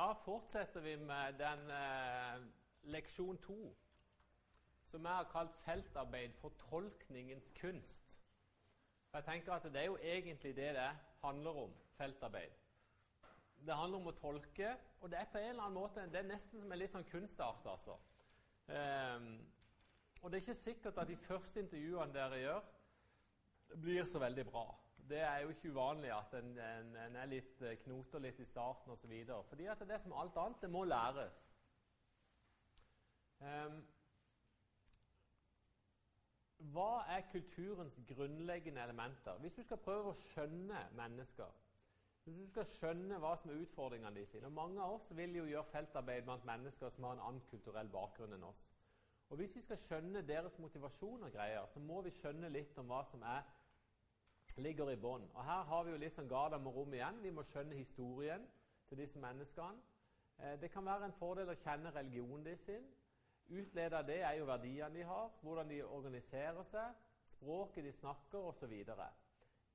Da fortsetter vi med den eh, leksjon to, som jeg har kalt 'Feltarbeid for tolkningens kunst'. For jeg tenker at Det er jo egentlig det det handler om, feltarbeid. Det handler om å tolke, og det er på en eller annen måte det er nesten som en litt sånn kunstart. altså. Um, og det er ikke sikkert at de første intervjuene dere gjør, blir så veldig bra. Det er jo ikke uvanlig at en, en, en er litt eh, knoter litt i starten osv. Fordi at det er som alt annet, det må læres. Um, hva er kulturens grunnleggende elementer? Hvis du skal prøve å skjønne mennesker, hvis du skal skjønne hva som er utfordringene de sine og Mange av oss vil jo gjøre feltarbeid blant mennesker som har en annen kulturell bakgrunn enn oss. Og Hvis vi skal skjønne deres motivasjon og greier, så må vi skjønne litt om hva som er ligger i bånn. Og her har vi jo litt sånn Garda med rom igjen. Vi må skjønne historien til disse menneskene. Eh, det kan være en fordel å kjenne religionen de sin. Utlede av det er jo verdiene de har, hvordan de organiserer seg, språket de snakker osv.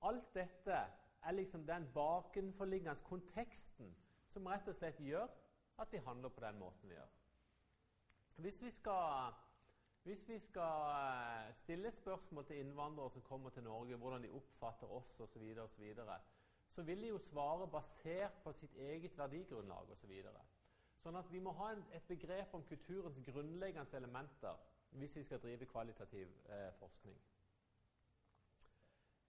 Alt dette er liksom den bakenforliggende konteksten som rett og slett gjør at vi handler på den måten vi gjør. Hvis vi skal hvis vi skal eh, stille spørsmål til innvandrere som kommer til Norge, hvordan de oppfatter oss osv., så, så, så vil de jo svare basert på sitt eget verdigrunnlag osv. Så sånn at vi må ha et begrep om kulturens grunnleggende elementer hvis vi skal drive kvalitativ eh, forskning.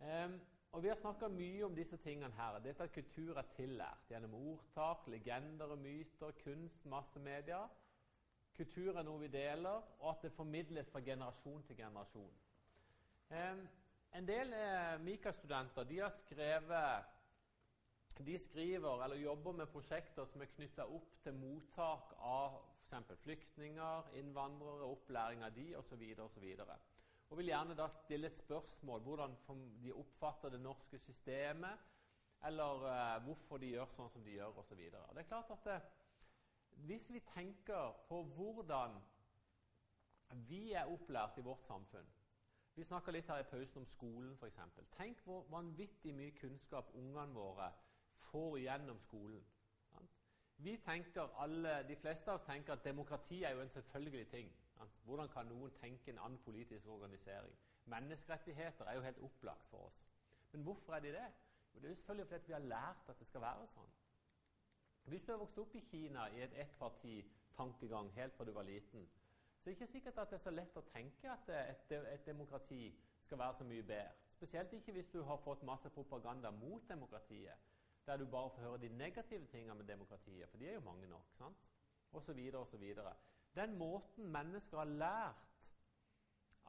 Um, og Vi har snakka mye om disse tingene her. Dette at kultur er tillært gjennom ordtak, legender og myter, kunst, massemedia kultur er noe vi deler, og at det formidles fra generasjon til generasjon. Eh, en del eh, Mika-studenter de har skrevet de skriver eller jobber med prosjekter som er knytta opp til mottak av f.eks. flyktninger, innvandrere, opplæring av de osv. osv. Og og vil gjerne da stille spørsmål hvordan de oppfatter det norske systemet, eller eh, hvorfor de gjør sånn som de gjør osv. Det er klart at det, hvis vi tenker på hvordan vi er opplært i vårt samfunn Vi snakka litt her i pausen om skolen, f.eks. Tenk hvor vanvittig mye kunnskap ungene våre får gjennom skolen. Vi tenker alle, De fleste av oss tenker at demokrati er jo en selvfølgelig ting. Hvordan kan noen tenke en annen politisk organisering? Menneskerettigheter er jo helt opplagt for oss. Men hvorfor er de det? Jo, det er jo selvfølgelig fordi vi har lært at det skal være sånn. Hvis du har vokst opp i Kina i et ettparti-tankegang helt fra du var liten, så er det ikke sikkert at det er så lett å tenke at et, et demokrati skal være så mye bedre. Spesielt ikke hvis du har fått masse propaganda mot demokratiet, der du bare får høre de negative tingene med demokratiet, for de er jo mange nok. sant? Og så videre og så videre. Den måten mennesker har lært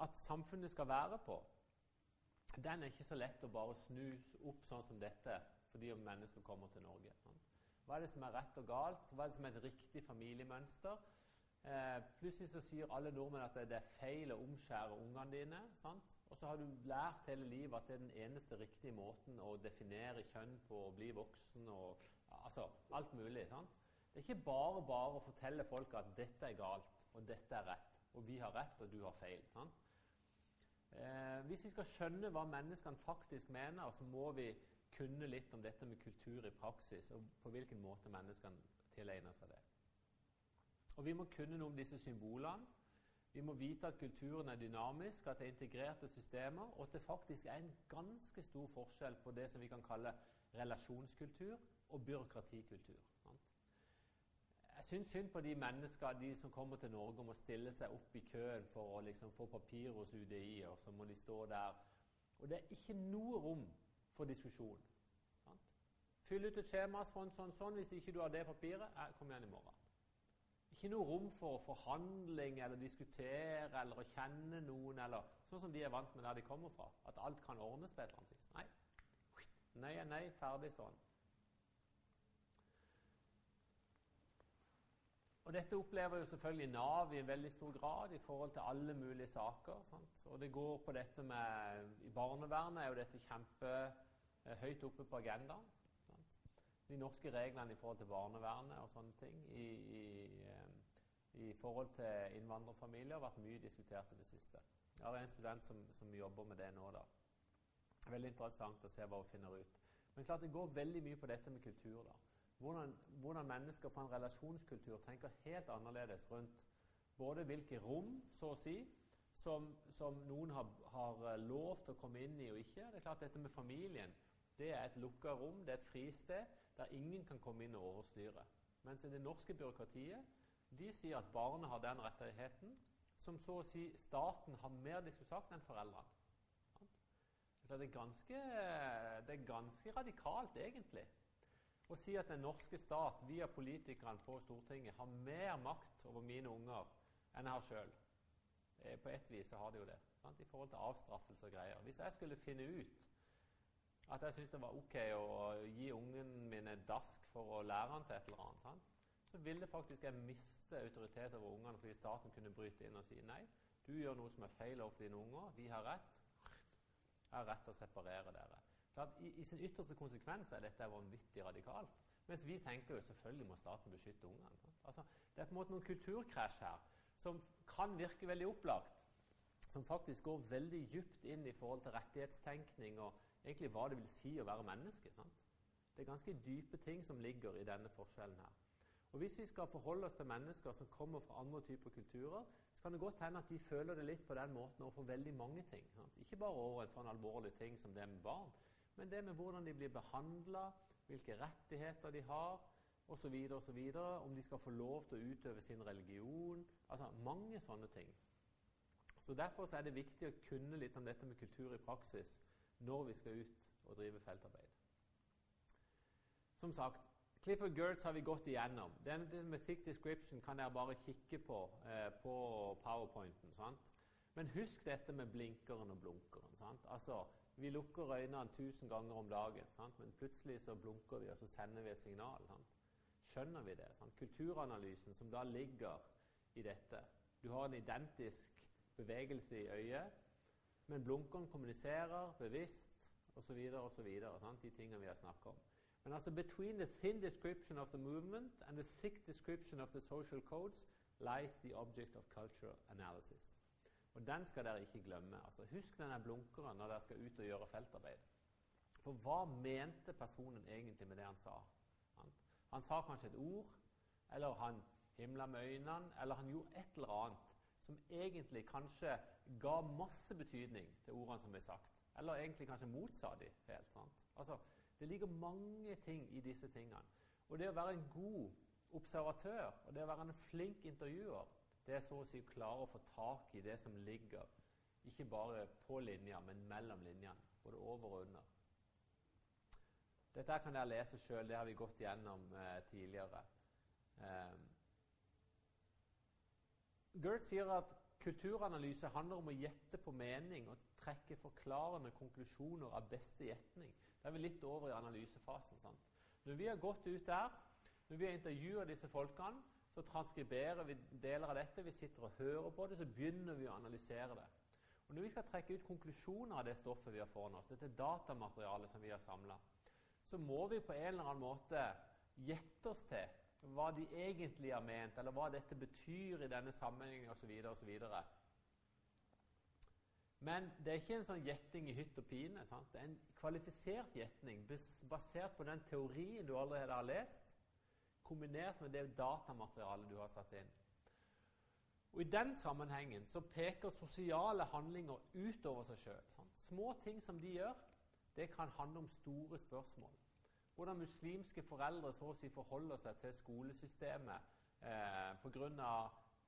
at samfunnet skal være på, den er ikke så lett å bare snus opp sånn som dette fordi mennesker kommer til Norge. Sant? Hva er det som er rett og galt? Hva er det som er et riktig familiemønster? Eh, plutselig så sier alle nordmenn at det er feil å omskjære ungene dine. Sant? Og så har du lært hele livet at det er den eneste riktige måten å definere kjønn på, å bli voksen og altså, alt mulig. Sant? Det er ikke bare bare å fortelle folk at dette er galt, og dette er rett, og vi har rett, og du har feil. Eh, hvis vi skal skjønne hva menneskene faktisk mener, så må vi kunne litt om dette med kultur i praksis, og på hvilken måte menneskene tilegner seg det. Og Vi må kunne noe om disse symbolene. Vi må vite at kulturen er dynamisk, at det er integrerte systemer, og at det faktisk er en ganske stor forskjell på det som vi kan kalle relasjonskultur og byråkratikultur. Jeg syns synd på de mennesker de som kommer til Norge og må stille seg opp i køen for å liksom få papir hos UDI, og så må de stå der. Og det er ikke noe rom for diskusjon. Sant? Fyll ut et skjema sånn, sånn, sånn. Hvis ikke du har det papiret, eh, kom igjen i morgen. Ikke noe rom for forhandling eller diskutere eller å kjenne noen, eller sånn som de er vant med der de kommer fra. At alt kan ordnes på et eller annet vis. Nei. Nei er nei, ferdig sånn. Og Dette opplever jo selvfølgelig Nav i en veldig stor grad i forhold til alle mulige saker. Sant? Og det går på dette med I barnevernet er jo dette kjempe høyt oppe på agendaen. Sant? De norske reglene i forhold til barnevernet og sånne ting i, i, eh, i forhold til innvandrerfamilier har vært mye diskutert i det siste. Jeg har en student som, som jobber med det nå. da. Veldig interessant å se hva hun finner ut. Men klart det går veldig mye på dette med kultur. da. hvordan, hvordan mennesker fra en relasjonskultur tenker helt annerledes rundt både hvilke rom, så å si, som, som noen har, har, eh, lov til å komme inn i og ikke. Det er klart Dette med familien det er et lukka rom, det er et fristed der ingen kan komme inn og overstyre. Mens det norske byråkratiet de sier at barnet har den rettigheten som så å si staten har mer sagt, enn foreldrene. Det er, ganske, det er ganske radikalt, egentlig, å si at den norske stat via politikerne på Stortinget har mer makt over mine unger enn jeg har sjøl. Eh, på ett vis har de jo det, sant? i forhold til avstraffelse og greier. Hvis jeg skulle finne ut at jeg syntes det var ok å gi ungen min en dask for å lære han til et eller annet, sant? så ville faktisk jeg miste autoritet over ungene fordi staten kunne bryte inn og si nei, du gjør noe som er feil overfor dine unger, vi har rett. Jeg har rett til å separere dere. I, I, sin ytterste konsekvens er dette vanvittig radikalt. Mens vi tenker jo selvfølgelig må staten beskytte ungene. Altså, det er på en måte noen kulturkrasj her som kan virke veldig opplagt. Som faktisk går veldig dypt inn i forhold til rettighetstenkning og egentlig hva det vil si å være menneske. Sant? Det er ganske dype ting som ligger i denne forskjellen her. Og Hvis vi skal forholde oss til mennesker som kommer fra andre typer kulturer, så kan det godt hende at de føler det litt på den måten overfor veldig mange ting. Sant? Ikke bare over en sånn alvorlig ting som det med barn, men det med hvordan de blir behandla, hvilke rettigheter de har, osv., osv. Om de skal få lov til å utøve sin religion. Altså mange sånne ting. Så Derfor er det viktig å kunne litt om dette med kultur i praksis når vi skal ut og drive feltarbeid. Som sagt, Clifford Gertz har vi gått igjennom. Den med thick description kan dere bare kikke på eh, på powerpointen. Sant? Men husk dette med blinkeren og blunkeren. Sant? Altså, Vi lukker øynene tusen ganger om dagen, sant? men plutselig så blunker vi, og så sender vi et signal. Sant? Skjønner vi det? Sant? Kulturanalysen som da ligger i dette. Du har en identisk bevegelse i øyet, men blunkeren kommuniserer bevisst osv. osv. De tingene vi har snakket om. Men altså between the thin description of the movement and the thick description of the social codes lies the object of cultural analysis. Og Den skal dere ikke glemme. Altså, husk denne blunkeren når dere skal ut og gjøre feltarbeid. For hva mente personen egentlig med det han sa? Han, han sa kanskje et ord, eller han himla med øynene, eller han gjorde et eller annet som egentlig kanskje ga masse betydning til ordene som ble sagt. Eller egentlig kanskje motsa de helt. sant? Altså, det ligger mange ting i disse tingene. Og det å være en god observatør og det å være en flink intervjuer, det er så å si å klare å få tak i det som ligger ikke bare på linja, men mellom linjene. Både over og under. Dette kan dere lese sjøl. Det har vi gått gjennom eh, tidligere. Eh, Gert sier at kulturanalyse handler om å gjette på mening og trekke forklarende konklusjoner av beste gjetning. Da er vi litt over i analysefasen. Sant? Når vi har gått ut der, når vi har intervjua disse folkene, så transkriberer vi deler av dette. Vi sitter og hører på det, så begynner vi å analysere det. Og Når vi skal trekke ut konklusjoner av det stoffet vi har foran oss, dette datamaterialet som vi har samla, så må vi på en eller annen måte gjette oss til hva de egentlig har ment, eller hva dette betyr i denne sammenhengen osv. osv. Men det er ikke en sånn gjetting i hytt og pine. Sant? Det er en kvalifisert gjetning basert på den teorien du allerede har lest, kombinert med det datamaterialet du har satt inn. Og I den sammenhengen så peker sosiale handlinger utover seg sjøl. Små ting som de gjør, det kan handle om store spørsmål. Hvordan muslimske foreldre så å si forholder seg til skolesystemet eh, pga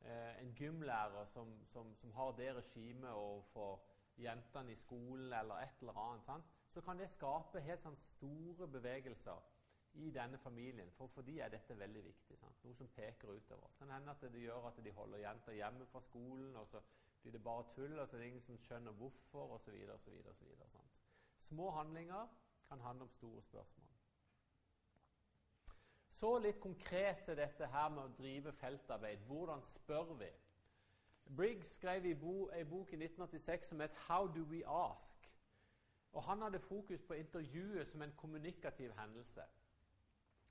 eh, en gymlærer som, som, som, har det regimet overfor jentene i skolen eller et eller annet, sant? så kan det skape helt sånn store bevegelser i denne familien. For for de er dette veldig viktig. Sant? Noe som peker utover. Det kan hende at det gjør at de holder jenter hjemme fra skolen, og så blir det bare tull, og så er det ingen som skjønner hvorfor, osv. Små handlinger kan handle om store spørsmål. Så litt konkret til dette her med å drive feltarbeid. Hvordan spør vi? Briggs skrev i bo, bok i 1986 som het 'How do we ask?' Og Han hadde fokus på intervjuet som en kommunikativ hendelse.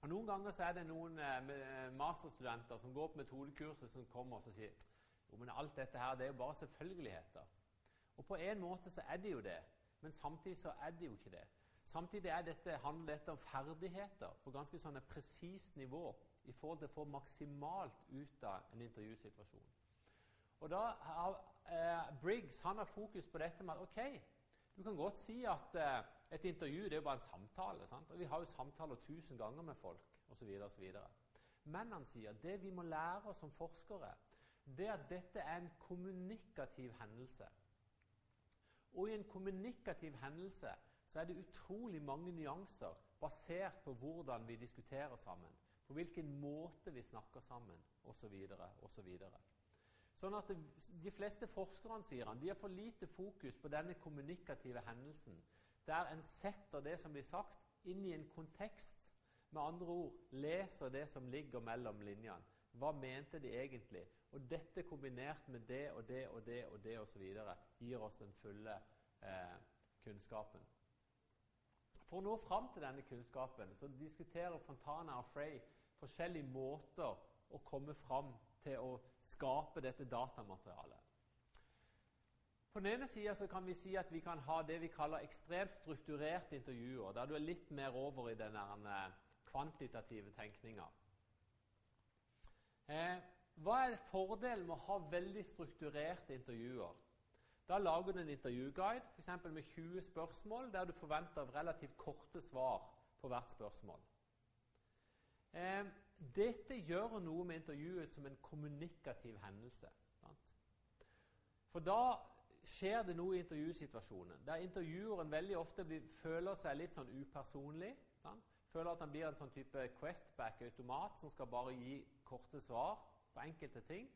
Og Noen ganger så er det noen eh, masterstudenter som går på metodekurset, som kommer og sier jo, men alt dette her, det er jo bare selvfølgeligheter. Og På en måte så er det jo det, men samtidig så er det jo ikke det. Samtidig dette, handler dette om ferdigheter på ganske sånn presist nivå i forhold til å få maksimalt ut av en intervjusituasjon. Og da har eh, Briggs han har fokus på dette med at ok, du kan godt si at eh, et intervju det er jo bare en samtale. Sant? og Vi har jo samtaler tusen ganger med folk osv. Men han sier det vi må lære oss som forskere, det er at dette er en kommunikativ hendelse. Og i en kommunikativ hendelse så er det utrolig mange nyanser basert på hvordan vi diskuterer sammen, på hvilken måte vi snakker sammen osv. Så Sånn at det, De fleste forskerne sier han, de har for lite fokus på denne kommunikative hendelsen, der en setter det som blir sagt, inn i en kontekst. Med andre ord leser det som ligger mellom linjene. Hva mente de egentlig? Og dette kombinert med det og det og det og det osv. gir oss den fulle eh, kunnskapen. For å nå fram til denne kunnskapen så diskuterer Fontana og Frey forskjellige måter å komme fram til å skape dette datamaterialet. På den ene sida kan vi si at vi kan ha det vi kaller ekstremt strukturerte intervjuer, der du er litt mer over i den eh, kvantitative tenkninga. Eh, hva er fordelen med å ha veldig strukturerte intervjuer? Da lager du en intervjuguide f.eks. med 20 spørsmål, der du forventer relativt korte svar på hvert spørsmål. Eh, dette gjør noe med intervjuet som en kommunikativ hendelse. For da skjer det noe i intervjusituasjonen, der intervjueren veldig ofte blir, føler seg litt sånn upersonlig. Sant? Føler at han blir en sånn type Questback-automat som skal bare gi korte svar på enkelte ting.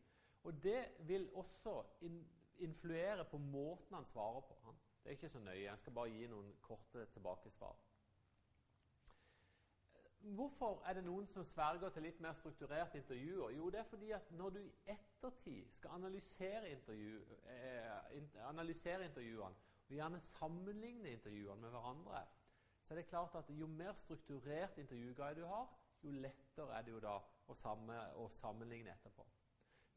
Og det vil også in influere på måten han svarer på. Han. Det er ikke så nøye. Jeg skal bare gi noen korte tilbakesvar. Hvorfor er det noen som sverger til litt mer strukturerte intervjuer? Jo, det er fordi at når du i ettertid skal analysere, intervju, eh, analysere intervjuene, og gjerne sammenligne intervjuene med hverandre, så er det klart at jo mer strukturert intervjuguide du har, jo lettere er det jo da å, samme, å sammenligne etterpå.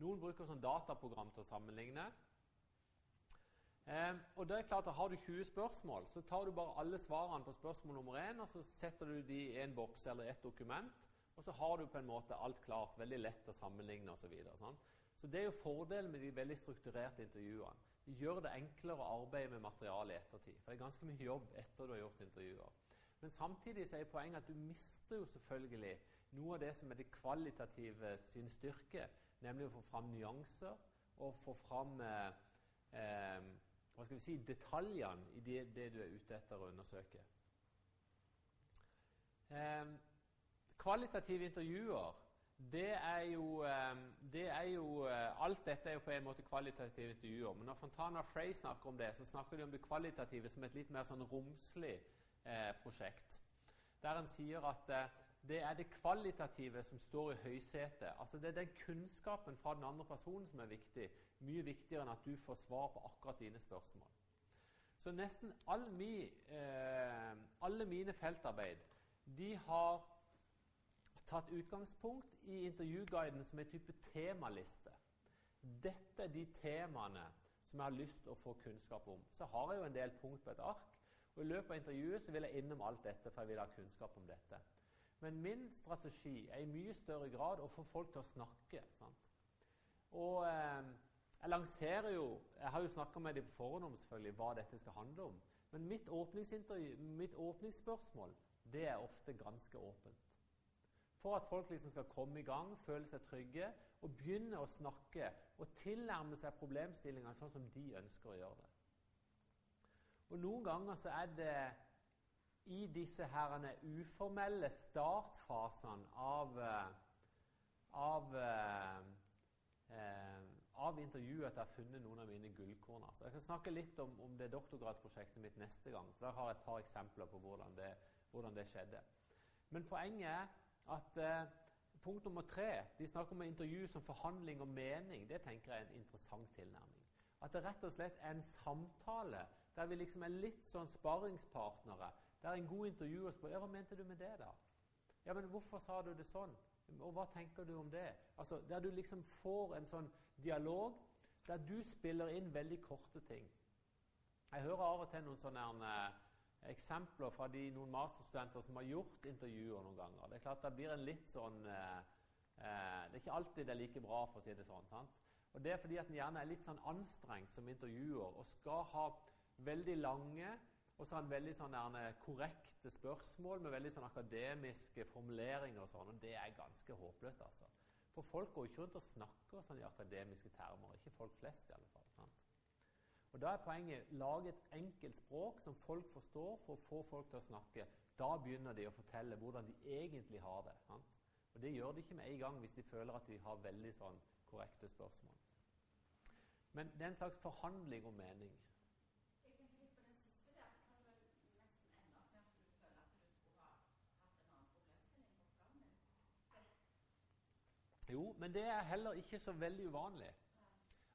Noen bruker sånn dataprogram til å sammenligne. Eh, og det er klart at Har du 20 spørsmål, så tar du bare alle svarene på spørsmål nummer 1, og så setter du de i en boks eller et dokument, og så har du på en måte alt klart. Veldig lett å sammenligne osv. Så, videre, sånn. så det er jo fordelen med de veldig strukturerte intervjuene. De gjør det enklere å arbeide med materialet i ettertid. For det er ganske mye jobb etter du har gjort intervjuer. Men samtidig så er poenget at du mister jo selvfølgelig noe av det som er det kvalitative sin styrke, nemlig å få fram nyanser og få fram eh, eh, hva skal vi si, detaljene i det, det du er ute etter å undersøke. Eh, kvalitative intervjuer det er jo, eh, det er jo eh, Alt dette er jo på en måte kvalitative intervjuer. Men når Fontana Frey snakker om det, så snakker de om det kvalitative som et litt mer sånn romslig eh, prosjekt. Der en sier at eh, det er det kvalitative som står i høysetet. Altså Det er den kunnskapen fra den andre personen som er viktig. Mye viktigere enn at du får svar på akkurat dine spørsmål. Så nesten all mi, eh, alle mine feltarbeid de har tatt utgangspunkt i intervjuguiden som en type temaliste. Dette er de temaene som jeg har lyst til å få kunnskap om. Så har jeg jo en del punkt på et ark, og I løpet av intervjuet så vil jeg innom alt dette, for jeg vil ha kunnskap om dette. Men min strategi er i mye større grad å få folk til å snakke. Sant? Og eh, jeg lanserer jo Jeg har jo snakka med dem på forhånd om selvfølgelig hva dette skal handle om. Men mitt, mitt åpningsspørsmål det er ofte ganske åpent. For at folk liksom skal komme i gang, føle seg trygge og begynne å snakke og tilnærme seg problemstillinga sånn som de ønsker å gjøre det. Og Noen ganger så er det i disse herrene uformelle startfasene av, eh, av, eh, eh, av intervjuet at jeg har funnet noen av mine gullkorn. Altså. Jeg skal snakke litt om, om, det doktorgradsprosjektet mitt neste gang. for Der har jeg et par eksempler på hvordan det, hvordan det skjedde. Men poenget er at eh, punkt nummer tre De snakker om intervju som forhandling og mening. Det tenker jeg er en interessant tilnærming. At det rett og slett er en samtale der vi liksom er litt sånn sparringspartnere det er en god intervjuer spør ja, hva mente du med det. da? Ja, men Hvorfor sa du det sånn? Og hva tenker du om det? Altså, Der du liksom får en sånn dialog der du spiller inn veldig korte ting. Jeg hører av og til noen sånne eksempler fra de, noen masterstudenter som har gjort intervjuer noen ganger. Det er klart det blir en litt sånn eh, eh, Det er ikke alltid det er like bra, for å si det sånn. sant? Og Det er fordi at en gjerne er litt sånn anstrengt som intervjuer og skal ha veldig lange og så har han veldig sånne korrekte spørsmål med veldig sånn akademiske formuleringer. og sånn, og Det er ganske håpløst. altså. For folk går ikke rundt og snakker sånn i akademiske termer. Ikke folk flest, i alle fall. Sant? Og Da er poenget lage et enkelt språk som folk forstår, for å få folk til å snakke. Da begynner de å fortelle hvordan de egentlig har det. Sant? Og Det gjør de ikke med en gang hvis de føler at de har veldig sånn korrekte spørsmål. Men det er en slags forhandling om mening. Jo, men det er heller ikke så veldig uvanlig.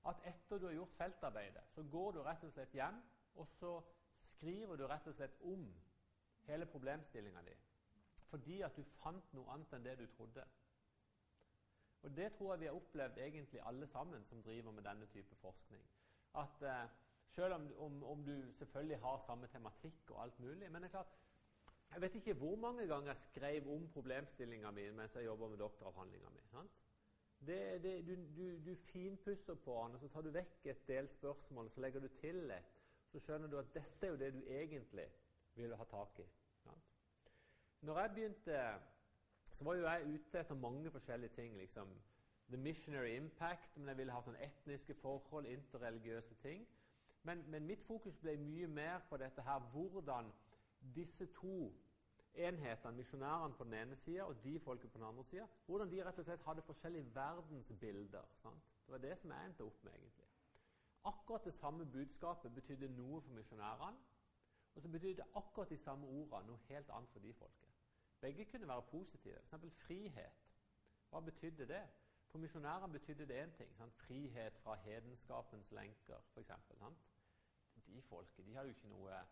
At etter du har gjort feltarbeidet, så går du rett og slett hjem, og så skriver du rett og slett om hele problemstillinga di. Fordi at du fant noe annet enn det du trodde. Og Det tror jeg vi har opplevd egentlig alle sammen som driver med denne type forskning. At eh, Selv om, om, om, du selvfølgelig har samme tematikk og alt mulig men det er klart, Jeg vet ikke hvor mange ganger jeg skrev om problemstillinga mi mens jeg jobba med doktoravhandlinga mi. Du, du, du, finpusser på den, og så tar du vekk et del spørsmål, og så legger du til et. Så skjønner du at dette er jo det du egentlig vil ha tak i. Sant? Når jeg begynte, så var jo jeg ute etter mange forskjellige ting. liksom. The missionary impact, men jeg ville ha sånn etniske forhold, interreligiøse ting. Men, men mitt fokus ble mye mer på dette her, hvordan disse to enhetene, misjonærene på den ene sida og de folket på den andre sida, hvordan de rett og slett hadde forskjellige verdensbilder. Sant? Det var det som jeg endte opp med, egentlig. Akkurat det samme budskapet betydde noe for misjonærene, og så betydde akkurat de samme ordene noe helt annet for de folket. Begge kunne være positive. F.eks. frihet. Hva betydde det? For misjonærene betydde det én ting. Sant? Frihet fra hedenskapens lenker, f.eks. De folket de hadde jo ikke noe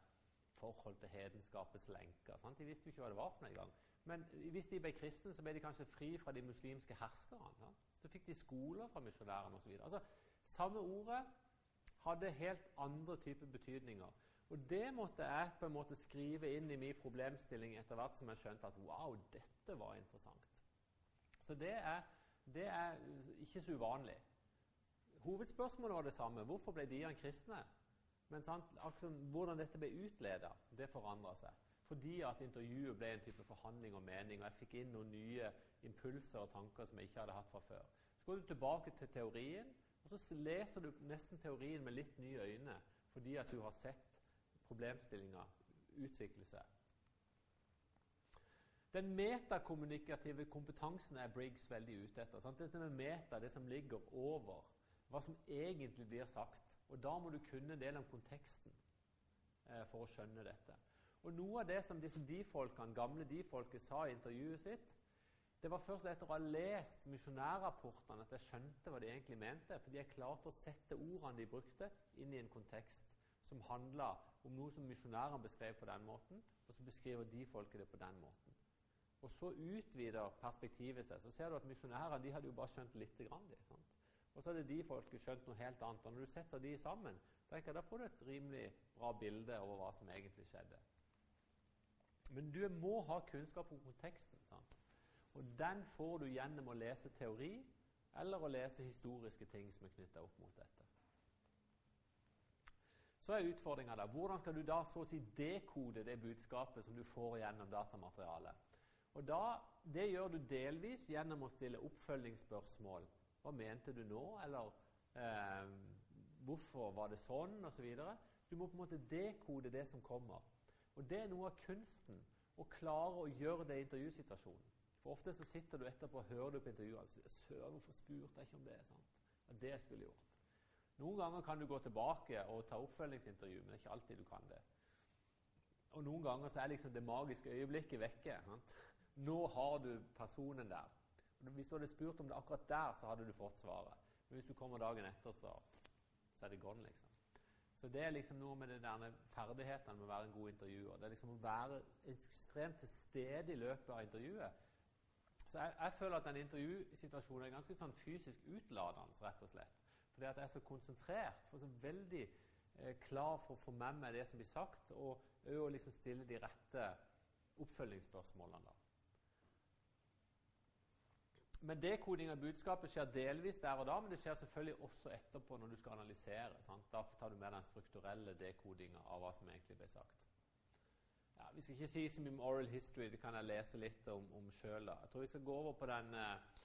forhold til hedenskapets lenker. Sant? De visste jo ikke hva det var for noe engang. Men hvis de ble kristne, så ble de kanskje fri fra de muslimske herskerne. Sant? Så fikk de skoler fra misjonærene osv. Altså, samme ordet hadde helt andre typer betydninger. Og det måtte jeg på en måte skrive inn i min problemstilling etter hvert som jeg skjønte at wow, dette var interessant. Så det er, det er ikke så uvanlig. Hovedspørsmålet var det samme. Hvorfor ble de kristne? Men sant, hvordan dette ble utleda, det forandra seg. Fordi at intervjuet ble en type forhandling og mening, og jeg fikk inn noen nye impulser og tanker som jeg ikke hadde hatt fra før. Så går du tilbake til teorien, og så leser du nesten teorien med litt nye øyne fordi at du har sett problemstillinga utvikle seg. Den metakommunikative kompetansen er Briggs veldig ute etter. Sant? Dette med meta, det som ligger over hva som egentlig blir sagt. Og Da må du kunne en del om konteksten eh, for å skjønne dette. Og Noe av det som disse de-folkene, gamle de-folket sa i intervjuet sitt, det var først etter å ha lest misjonærrapportene at jeg skjønte hva de egentlig mente. For de er klarte å sette ordene de brukte, inn i en kontekst som handla om noe som misjonærene beskrev på den måten, og så beskriver de-folket det på den måten. Og Så utvider perspektivet seg. Så ser du at misjonærene de hadde jo bare skjønt lite grann. Det, sant? Og så hadde de folket skjønt noe helt annet. Og når du setter de sammen, tenker jeg, da får du et rimelig bra bilde over hva som egentlig skjedde. Men du må ha kunnskap om konteksten. Sant? Og den får du gjennom å lese teori eller å lese historiske ting som er knytta opp mot dette. Så er utfordringa da hvordan skal du da så å si dekode det budskapet som du får gjennom datamaterialet. Og da, Det gjør du delvis gjennom å stille oppfølgingsspørsmål hva mente du nå? Eller eh, hvorfor var det sånn? Og så videre. du må på en måte dekode det som kommer. Og Det er noe av kunsten. Å klare å gjøre det i intervjusituasjonen. For Ofte så sitter du etterpå og hører du på intervjuet og sier hvorfor spurte jeg ikke om det?' Sant? Ja, det jeg skulle gjort. Noen ganger kan du gå tilbake og ta oppfølgingsintervju, men det er ikke alltid du kan det. Og Noen ganger så er liksom det magiske øyeblikket vekke. Sant? Nå har du personen der. Hvis du hadde spurt om det akkurat der, så hadde du fått svaret. Men hvis du kommer dagen etter, så, så er det gone, liksom. Så det er liksom noe med det der ferdighetene med å være en god intervjuer. Det er liksom å være ekstremt til stede i løpet av intervjuet. Så jeg, jeg føler at den intervjusituasjonen er ganske sånn fysisk utladende, rett og slett. Fordi at jeg er så konsentrert. For så veldig eh, klar for å få med meg det som blir sagt, og òg liksom stille de rette oppfølgingsspørsmålene. da. Men Dekoding av budskapet skjer delvis der og da, men det skjer selvfølgelig også etterpå når du skal analysere. Sant? Da tar du med den strukturelle dekodinga av hva som egentlig ble sagt. Ja, vi skal ikke si så mye om oral history, det kan jeg lese litt om, om sjøl. Jeg tror vi skal gå over på den, eh,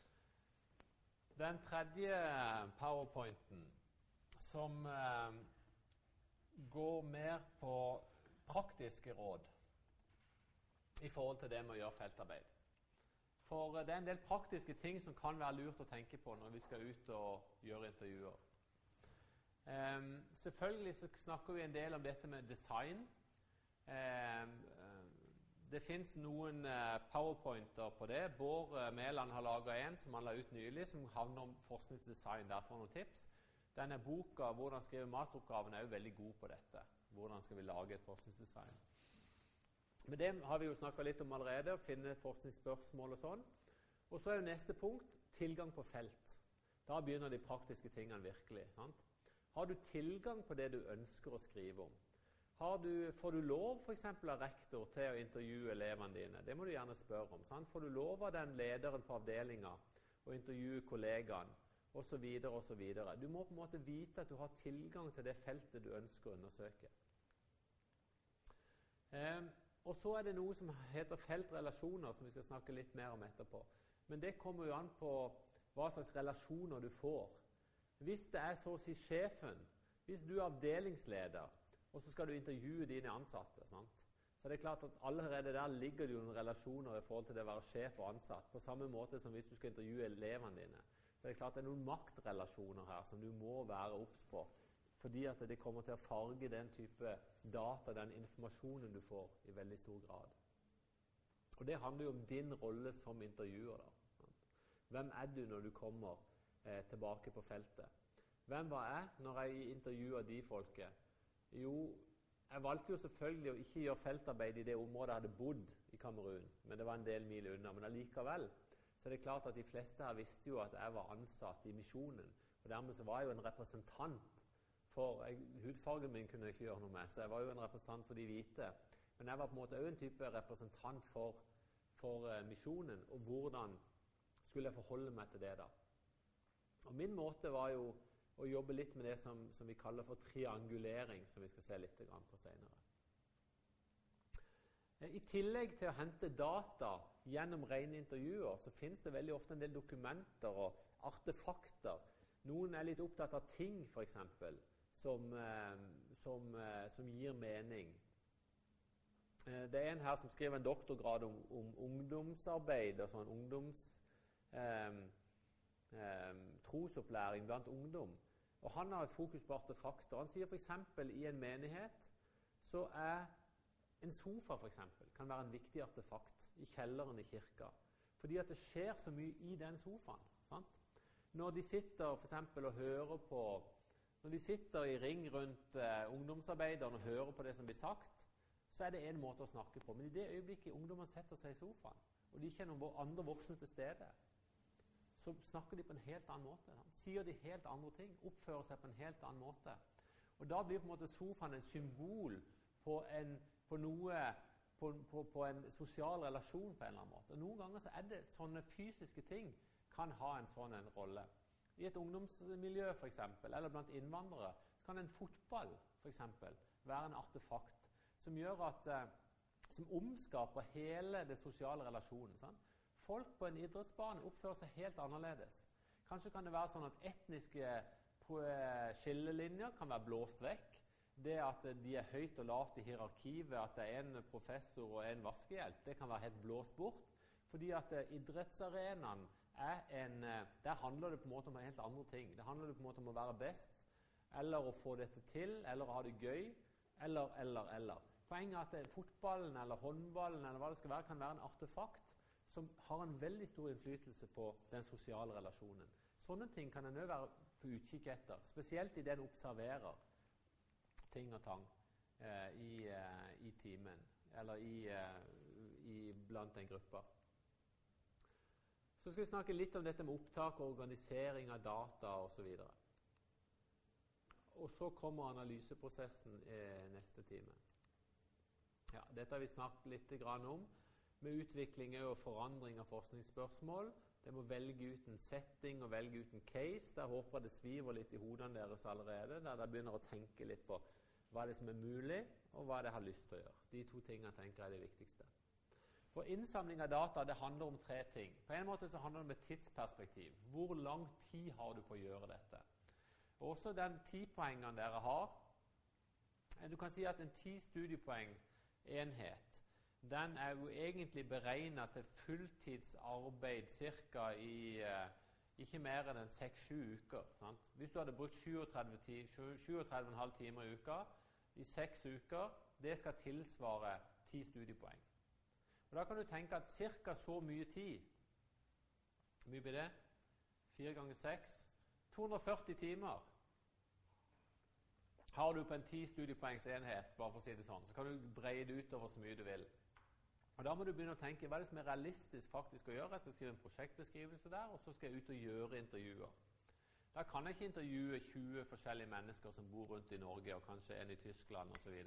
den tredje powerpointen, som eh, går mer på praktiske råd i forhold til det med å gjøre feltarbeid. For eh, det er en del praktiske ting som kan være lurt å tenke på når vi skal ut og gjøre intervjuer. Um, selvfølgelig så snakker vi en del om dette med design. Um, det fins noen uh, powerpointer på det. Bård uh, Mæland har laga en som han la ut nylig, som handler om forskningsdesign. Der får noen tips. Denne boka 'Hvordan skrive masteroppgaven' er jo veldig god på dette. Hvordan skal vi lage et forskningsdesign? Men det har vi jo snakka litt om allerede, å finne forskningsspørsmål og sånn. Og så er jo neste punkt tilgang på felt. Da begynner de praktiske tingene virkelig. Sant? Har du tilgang på det du ønsker å skrive om? Du, får du lov f.eks. av rektor til å intervjue elevene dine? Det må du gjerne spørre om. Sant? Får du lov av den lederen på avdelinga å intervjue kollegaen Osv. osv. Du må på en måte vite at du har tilgang til det feltet du ønsker å undersøke. Eh, og så er det noe som heter feltrelasjoner, som vi skal snakke litt mer om etterpå. Men det kommer jo an på hva slags relasjoner du får. Hvis det er så å si sjefen, hvis du er avdelingsleder, og så skal du intervjue dine ansatte, sant? så er det klart at allerede der ligger det jo noen relasjoner i forhold til det å være sjef og ansatt. På samme måte som hvis du skal intervjue elevene dine. Så er det klart det er noen maktrelasjoner her som du må være obs på. Fordi at det kommer til å farge den type data, den informasjonen du får, i veldig stor grad. Og Det handler jo om din rolle som intervjuer. da. Hvem er du når du kommer eh, tilbake på feltet? Hvem var jeg når jeg intervjua de folket? Jo, jeg valgte jo selvfølgelig å ikke gjøre feltarbeid i det området jeg hadde bodd i Kamerun, men det var en del mil unna. Men allikevel så er det klart at de fleste her visste jo at jeg var ansatt i Misjonen. Og dermed så var jeg jo en representant for jeg, Hudfargen min kunne jeg ikke gjøre noe med, så jeg var jo en representant for de hvite. Men jeg var på en måte òg en type representant for, for uh, misjonen. Og hvordan skulle jeg forholde meg til det, da? Og Min måte var jo å jobbe litt med det som, som vi kaller for triangulering, som vi skal se litt på senere. Eh, I tillegg til å hente data gjennom rene intervjuer, så finnes det veldig ofte en del dokumenter og artefakter. Noen er litt opptatt av ting, f.eks som, eh, som, eh, som gir mening. Eh, det er en her som skriver en doktorgrad om, om ungdomsarbeid og sånn ungdoms... Um, um, trosopplæring blant ungdom. Og Han har et fokus på artefakter. Han sier f.eks. i en menighet så er en sofa for eksempel, kan være en viktig artefakt i kjelleren i kirka. Fordi at det skjer så mye i den sofaen. Sant? Når de sitter for eksempel, og hører på når de sitter i ring rundt uh, ungdomsarbeideren og hører på det som blir sagt, så er det én måte å snakke på. Men i det øyeblikket ungdommene setter seg i sofaen, og de kjenner er noen andre voksne til stede, så snakker de på en helt annen måte. Sier de helt andre ting, oppfører seg på en helt annen måte. Og Da blir på en måte sofaen en symbol på, en, på noe på, på, på, en sosial relasjon på en eller annen måte. Og Noen ganger så er det sånne fysiske ting kan ha en sånn en rolle. I et ungdomsmiljø for eksempel, eller blant innvandrere så kan en fotball for eksempel, være en artefakt som gjør at, eh, som omskaper hele det sosiale relasjonen. Sant? Folk på en idrettsbane oppfører seg helt annerledes. Kanskje kan det være sånn at etniske eh, skillelinjer kan være blåst vekk. Det at de er høyt og lavt i hierarkivet, at det er en professor og en vaskehjelp, det kan være helt blåst bort. Fordi at eh, idrettsarenaen en, eh, der handler det på en måte om helt andre ting. Det handler det på en måte om å være best, eller å få dette til, eller å ha det gøy, eller, eller, eller. Poenget er at fotballen eller håndballen eller hva det skal være, kan være en artefakt som har en veldig stor innflytelse på den sosiale relasjonen. Sånne ting kan en òg være på utkikk etter, spesielt idet en observerer ting og tang eh, i, eh, i timen, eller i, eh, i, blant en gruppe. Så skal vi snakke litt om dette med opptak og organisering av data osv. og så kommer analyseprosessen i neste time. Ja, dette har vi snakket litt om, med utvikling og forandring av forskningsspørsmål. Det må velge ut en setting og velge ut en case. Der håper jeg det sviver litt i hodene deres allerede. Der dere begynner å tenke litt på hva er som er mulig, og hva dere har lyst til å gjøre. De to tingene tenker jeg er det viktigste. For Innsamling av data det handler om tre ting. På en måte så handler det om et tidsperspektiv. Hvor lang tid har du på å gjøre dette? Og også den tipoengene dere har. Du kan si at en ti studiepoengenhet, den er jo egentlig beregna til fulltidsarbeid ca. i uh, ikke mer enn 6-7 uker. Sant? Hvis du hadde brukt 37,5 timer i uka i seks uker, det skal tilsvare ti studiepoeng. Og Da kan du tenke at ca. så mye tid Hvor mye blir det? 4 ganger 6 240 timer har du på en 10 studiepoengs enhet, bare for å si det sånn, så kan du breie det utover så mye du vil. Og Da må du begynne å tenke hva er det som er realistisk faktisk å gjøre. Jeg skal skrive en prosjektbeskrivelse der, og så skal jeg ut og gjøre intervjuer. Da kan jeg ikke intervjue 20 forskjellige mennesker som bor rundt i Norge, og kanskje en i Tyskland osv.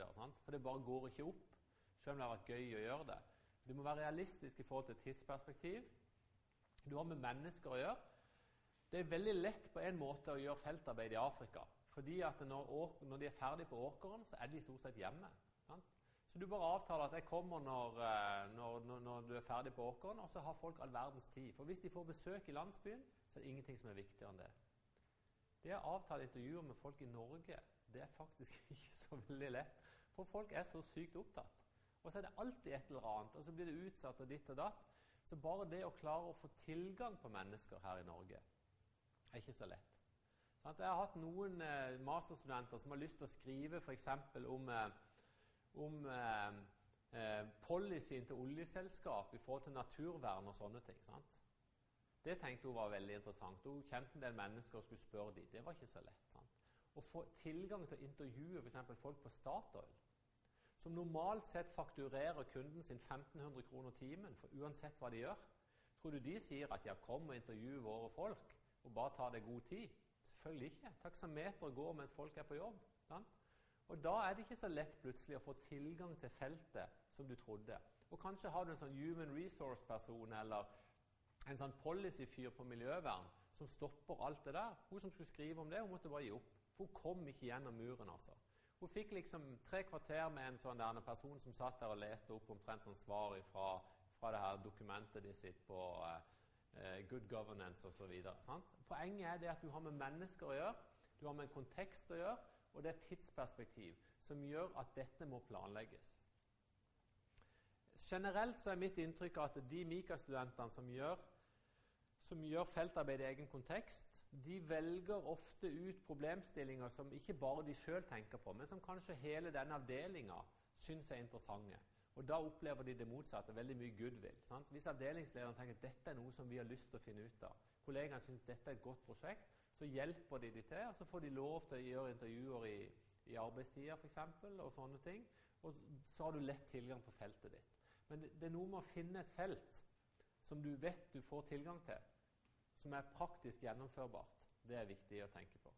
For det bare går ikke opp, selv om det har vært gøy å gjøre det. Du må være realistisk i forhold til tidsperspektiv. Du har med mennesker å gjøre. Det er veldig lett på en måte å gjøre feltarbeid i Afrika. Fordi at når, når de er ferdige på åkeren, så er de stort sett hjemme. Sant? Så du bare avtaler at jeg kommer når, eh, når, når, du er ferdig på åkeren, og så har folk all verdens tid. For hvis de får besøk i landsbyen, så er det ingenting som er viktigere enn det. Det å avtale intervjuer med folk i Norge, det er faktisk ikke så veldig lett. For folk er så sykt opptatt. Og så er det alltid et eller annet, og så blir det utsatt og ditt og datt. Så bare det å klare å få tilgang på mennesker her i Norge er ikke så lett. Sånn jeg har hatt noen eh, masterstudenter som har lyst til å skrive f.eks. om, eh, om eh, eh, policyen til oljeselskap i forhold til naturvern og sånne ting. Sant? Det tenkte hun var veldig interessant. Hun kjente en del mennesker og skulle spørre dem. Det var ikke så lett. Sant? Å få tilgang til å intervjue f.eks. folk på Statoil, som normalt sett fakturerer kunden sin 1500 kroner timen for uansett hva de gjør. Tror du de sier at ja, kom og intervju våre folk, og bare ta deg god tid? Selvfølgelig ikke. Taksameteret går mens folk er på jobb. Ja? Og Da er det ikke så lett plutselig å få tilgang til feltet som du trodde. Og Kanskje har du en sånn human resource-person eller en sånn policy-fyr på miljøvern som stopper alt det der. Hun som skulle skrive om det, hun måtte bare gi opp. For hun kom ikke gjennom muren. altså. Hun fikk liksom tre kvarter med en sånn der, en person som satt der og leste opp omtrent sånn svar fra, fra det her dokumentet de sitter på. Eh, good governance osv. Poenget er det at du har med mennesker å gjøre, du har med en kontekst å gjøre, og det er et tidsperspektiv som gjør at dette må planlegges. Generelt så er mitt inntrykk at de Mika-studentene som som gjør feltarbeid i egen kontekst, de velger ofte ut problemstillinger som ikke bare de sjøl tenker på, men som kanskje hele denne avdelinga syns er interessante. Og Da opplever de det motsatte, veldig mye goodwill. Sant? Hvis avdelingslederen tenker at dette er noe som vi har lyst til å finne ut av, kollegaene syns dette er et godt prosjekt, så hjelper de de til. og Så får de lov til å gjøre intervjuer i, i arbeidstida f.eks. og sånne ting. Og så har du lett tilgang på feltet ditt. Men det, det er noe med å finne et felt som du vet du får tilgang til, som er praktisk gjennomførbart. Det er viktig å tenke på.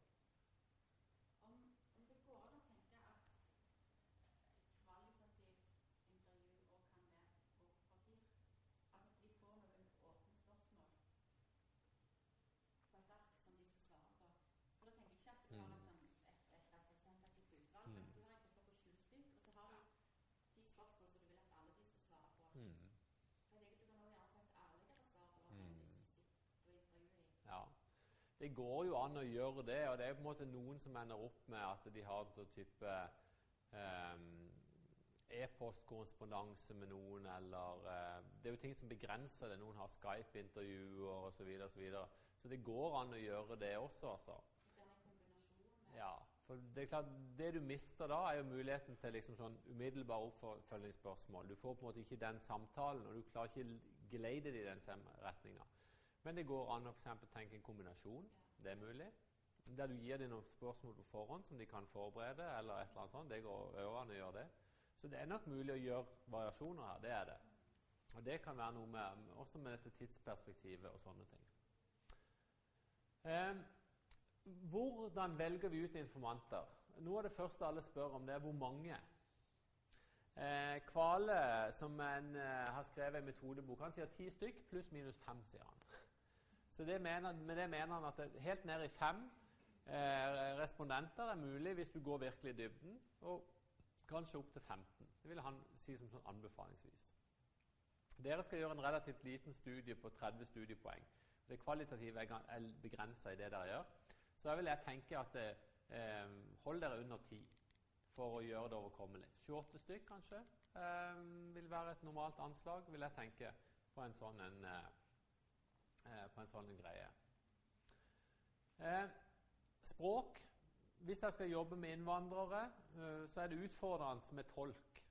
Det går jo an å gjøre det, og det er på en måte noen som ender opp med at de har en type um, e-postkorrespondanse med noen, eller eh, Det er jo ting som begrenser det. Noen har Skype-intervjuer osv. Så, videre, og så, videre. så det går an å gjøre det også, altså. Ja, for det er klart, det du mister da, er jo muligheten til liksom sånn umiddelbare oppfølgingsspørsmål. Du får på en måte ikke den samtalen, og du klarer ikke glede det i den retninga. Men det går an å for tenke en kombinasjon. Det er mulig. Der du gir dem noen spørsmål på forhånd som de kan forberede. eller et eller annet sånt. Det går an å gjøre det. Så det er nok mulig å gjøre variasjoner her. Det er det. Og det kan være noe med, også med dette tidsperspektivet og sånne ting. Eh, hvordan velger vi ut informanter? Noe av det første alle spør om, det er hvor mange. Eh, Kvale, som en, eh, har skrevet en metodebok, han sier ti stykk pluss minus fem. sier han. Så det mener, Med det mener han at helt ned i fem eh, respondenter er mulig hvis du går virkelig i dybden, og kanskje opp til 15. Det vil han si som sånn anbefalingsvis. Dere skal gjøre en relativt liten studie på 30 studiepoeng. Det kvalitative er begrensa i det dere gjør. Så da vil jeg tenke at eh, hold dere under 10 for å gjøre det overkommelig. 28 stykk kanskje eh, vil være et normalt anslag, vil jeg tenke, på en sånn, en, eh på en sånn greie. Eh, språk. Hvis jeg skal jobbe med innvandrere, eh, så er det utfordrende med tolk.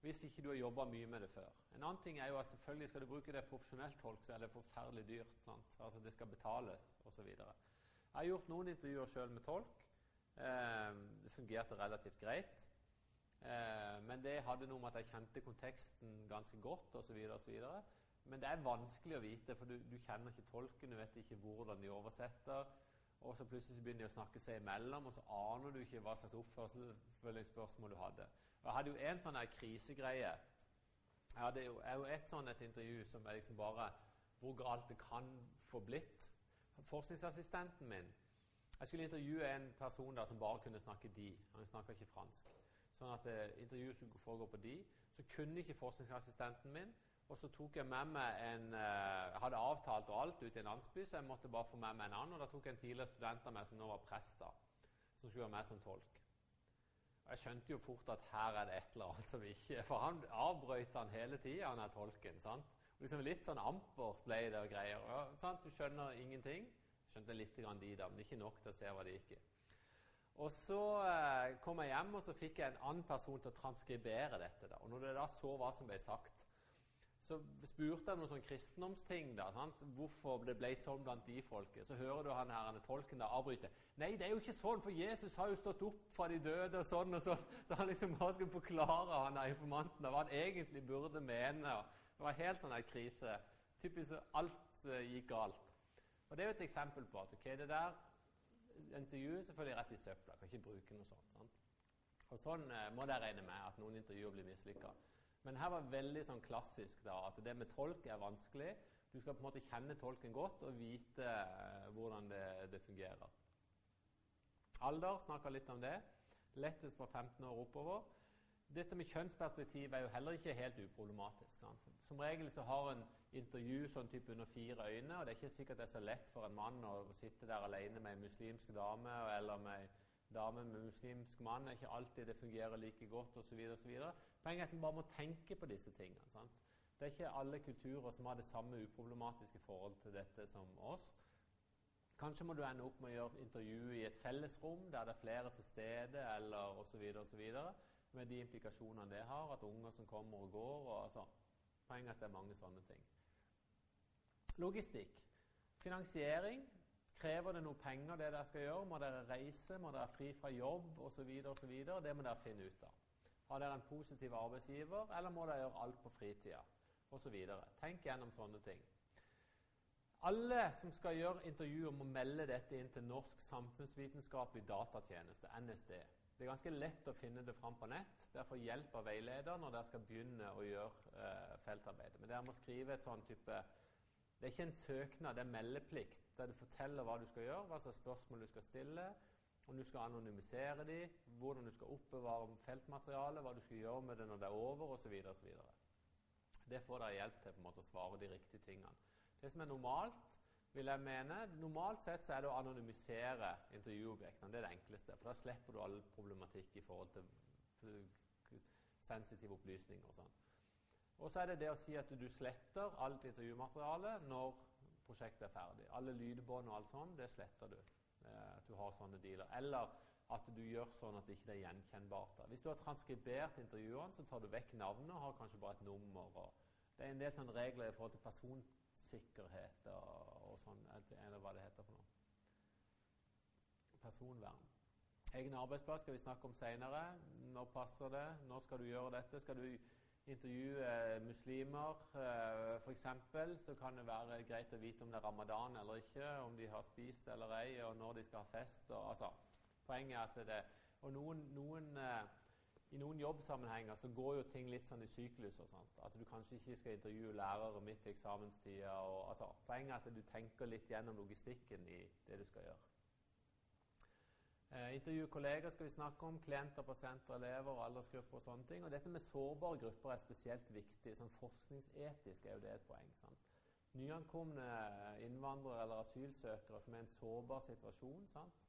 Hvis ikke du har jobba mye med det før. En annen ting er jo at selvfølgelig skal du bruke det profesjonelt tolk, så er det forferdelig dyrt. Sant? Altså Det skal betales osv. Jeg har gjort noen intervjuer sjøl med tolk. Eh, det fungerte relativt greit. Eh, men det hadde noe med at jeg kjente konteksten ganske godt osv. Men det er vanskelig å vite, for du, du, kjenner ikke tolken, du vet ikke hvordan de oversetter. Og så plutselig begynner de å snakke seg imellom, og så aner du ikke hva slags oppfølgingsspørsmål du hadde. Jeg hadde jo en sånn krisegreie jeg hadde jo, jeg jo et et intervju som er liksom bare hvor galt det kan få blitt. Forskningsassistenten min Jeg skulle intervjue en person der som bare kunne snakke de. Han snakka ikke fransk. Sånn at eh, intervjuet skulle foregå på de. Så kunne ikke forskningsassistenten min. Og så tok jeg med meg en eh, Jeg hadde avtalt og alt ute i en landsby, så jeg måtte bare få med meg en annen. Og da tok jeg en tidligere student av meg som nå var prest, da, som skulle være med som tolk. Jeg skjønte jo fort at her er det et eller annet som ikke For han avbrøt han hele tida, han er tolken. sant? Liksom Litt sånn ampert ble det og greier. Og, sant? Du skjønner ingenting. Skjønte litt grann de, da, men ikke nok til å se hva det gikk i. Og Så eh, kom jeg hjem og så fikk jeg en annen person til å transkribere dette. da. Og Når jeg da så hva som ble sagt, så spurte han noen sånn kristendomsting. da, sant? Hvorfor det ble sånn blant de folket. Så hører du han her, han tolken da avbryte. Nei, det er jo ikke sånn, for Jesus har jo stått opp fra de døde og sånn. og sånn. Så han liksom bare skulle forklare han der informanten hva han egentlig burde mene. Det var helt sånn en krise. Typisk alt uh, gikk galt. Og Det er jo et eksempel på at ok, det der intervjuet selvfølgelig rett i søpla. Kan ikke bruke noe sånt. sant? Og Sånn uh, må dere regne med at noen intervjuer blir mislykka. Men her var veldig sånn klassisk da, at det med tolk er vanskelig. Du skal på en måte kjenne tolken godt og vite eh, hvordan det, det, fungerer. Alder snakka litt om det. Lettest fra 15 år oppover. Dette med kjønnsperspektiv er jo heller ikke helt uproblematisk. Sant? Som regel så har en intervju sånn type under fire øyne, og det er ikke sikkert det er så lett for en mann å sitte der alene med en muslimsk dame eller med dame med muslimsk mann. er ikke alltid det fungerer like godt osv. Poenget er at en bare må tenke på disse tingene. Sant? Det er ikke alle kulturer som har det samme uproblematiske forhold til dette som oss. Kanskje må du ende opp med å gjøre intervjuet i et fellesrom der det er flere til stede, eller osv., osv., med de implikasjonene det har, at unger som kommer og går. Og, altså, poenget er at det er mange sånne ting. Logistikk. Finansiering Krever det noe penger, det dere skal gjøre? Må dere reise? Må dere fri fra jobb? Osv. osv. Det må dere finne ut av. Har dere en positiv arbeidsgiver, eller må dere gjøre alt på fritida? Osv. Tenk gjennom sånne ting. Alle som skal gjøre intervjuer, må melde dette inn til Norsk samfunnsvitenskapelig datatjeneste, NSD. Det er ganske lett å finne det fram på nett. Derfor hjelper hjelp av veileder når dere skal begynne å gjøre eh, feltarbeidet. Men dere må skrive et sånn type Det er ikke en søknad, det er meldeplikt der du forteller hva du skal gjøre, hva slags spørsmål du skal stille, om du skal anonymisere dem, hvordan du skal oppbevare feltmaterialet, hva du skal gjøre med det når det er over, osv. Det får deg hjelp til på en måte å svare de riktige tingene. Det som er normalt, vil jeg mene, Normalt sett så er det å anonymisere intervjuobjektene. Det er det enkleste. For da slipper du all problematikk i forhold til sensitive opplysninger. og sånn. Og så er det det å si at du sletter alt intervjumateriale når prosjektet er ferdig. Alle lydbånd og alt sånt, det sletter du. Eh, at du har sånne dealer. Eller at du gjør sånn at det ikke er gjenkjennbart. Hvis du har transkribert intervjuene, så tar du vekk navnet og har kanskje bare et nummer. det er en del sånne regler i forhold til personsikkerhet og, og sånn, eller hva det heter for noe. Personvern. Egen arbeidsplass skal vi snakke om seinere. Når passer det? Når skal du gjøre dette? Skal du intervjue muslimer, eh, f.eks., så kan det være greit å vite om det er ramadan eller ikke, om de har spist eller ei, og når de skal ha fest. Og, altså, poenget er at det Og noen, noen eh, i noen jobbsammenhenger så går jo ting litt sånn i syklus. og sånt, At du kanskje ikke skal intervjue lærere midt i eksamenstida. Og, altså, poenget er at du tenker litt gjennom logistikken i det du skal gjøre. Eh, intervju kolleger skal vi snakke om, klienter, pasienter, elever, aldersgrupper og sånne ting. Og dette med sårbare grupper er spesielt viktig. sånn Forskningsetisk er jo det et poeng. sant? Nyankomne innvandrere eller asylsøkere som er i en sårbar situasjon. sant?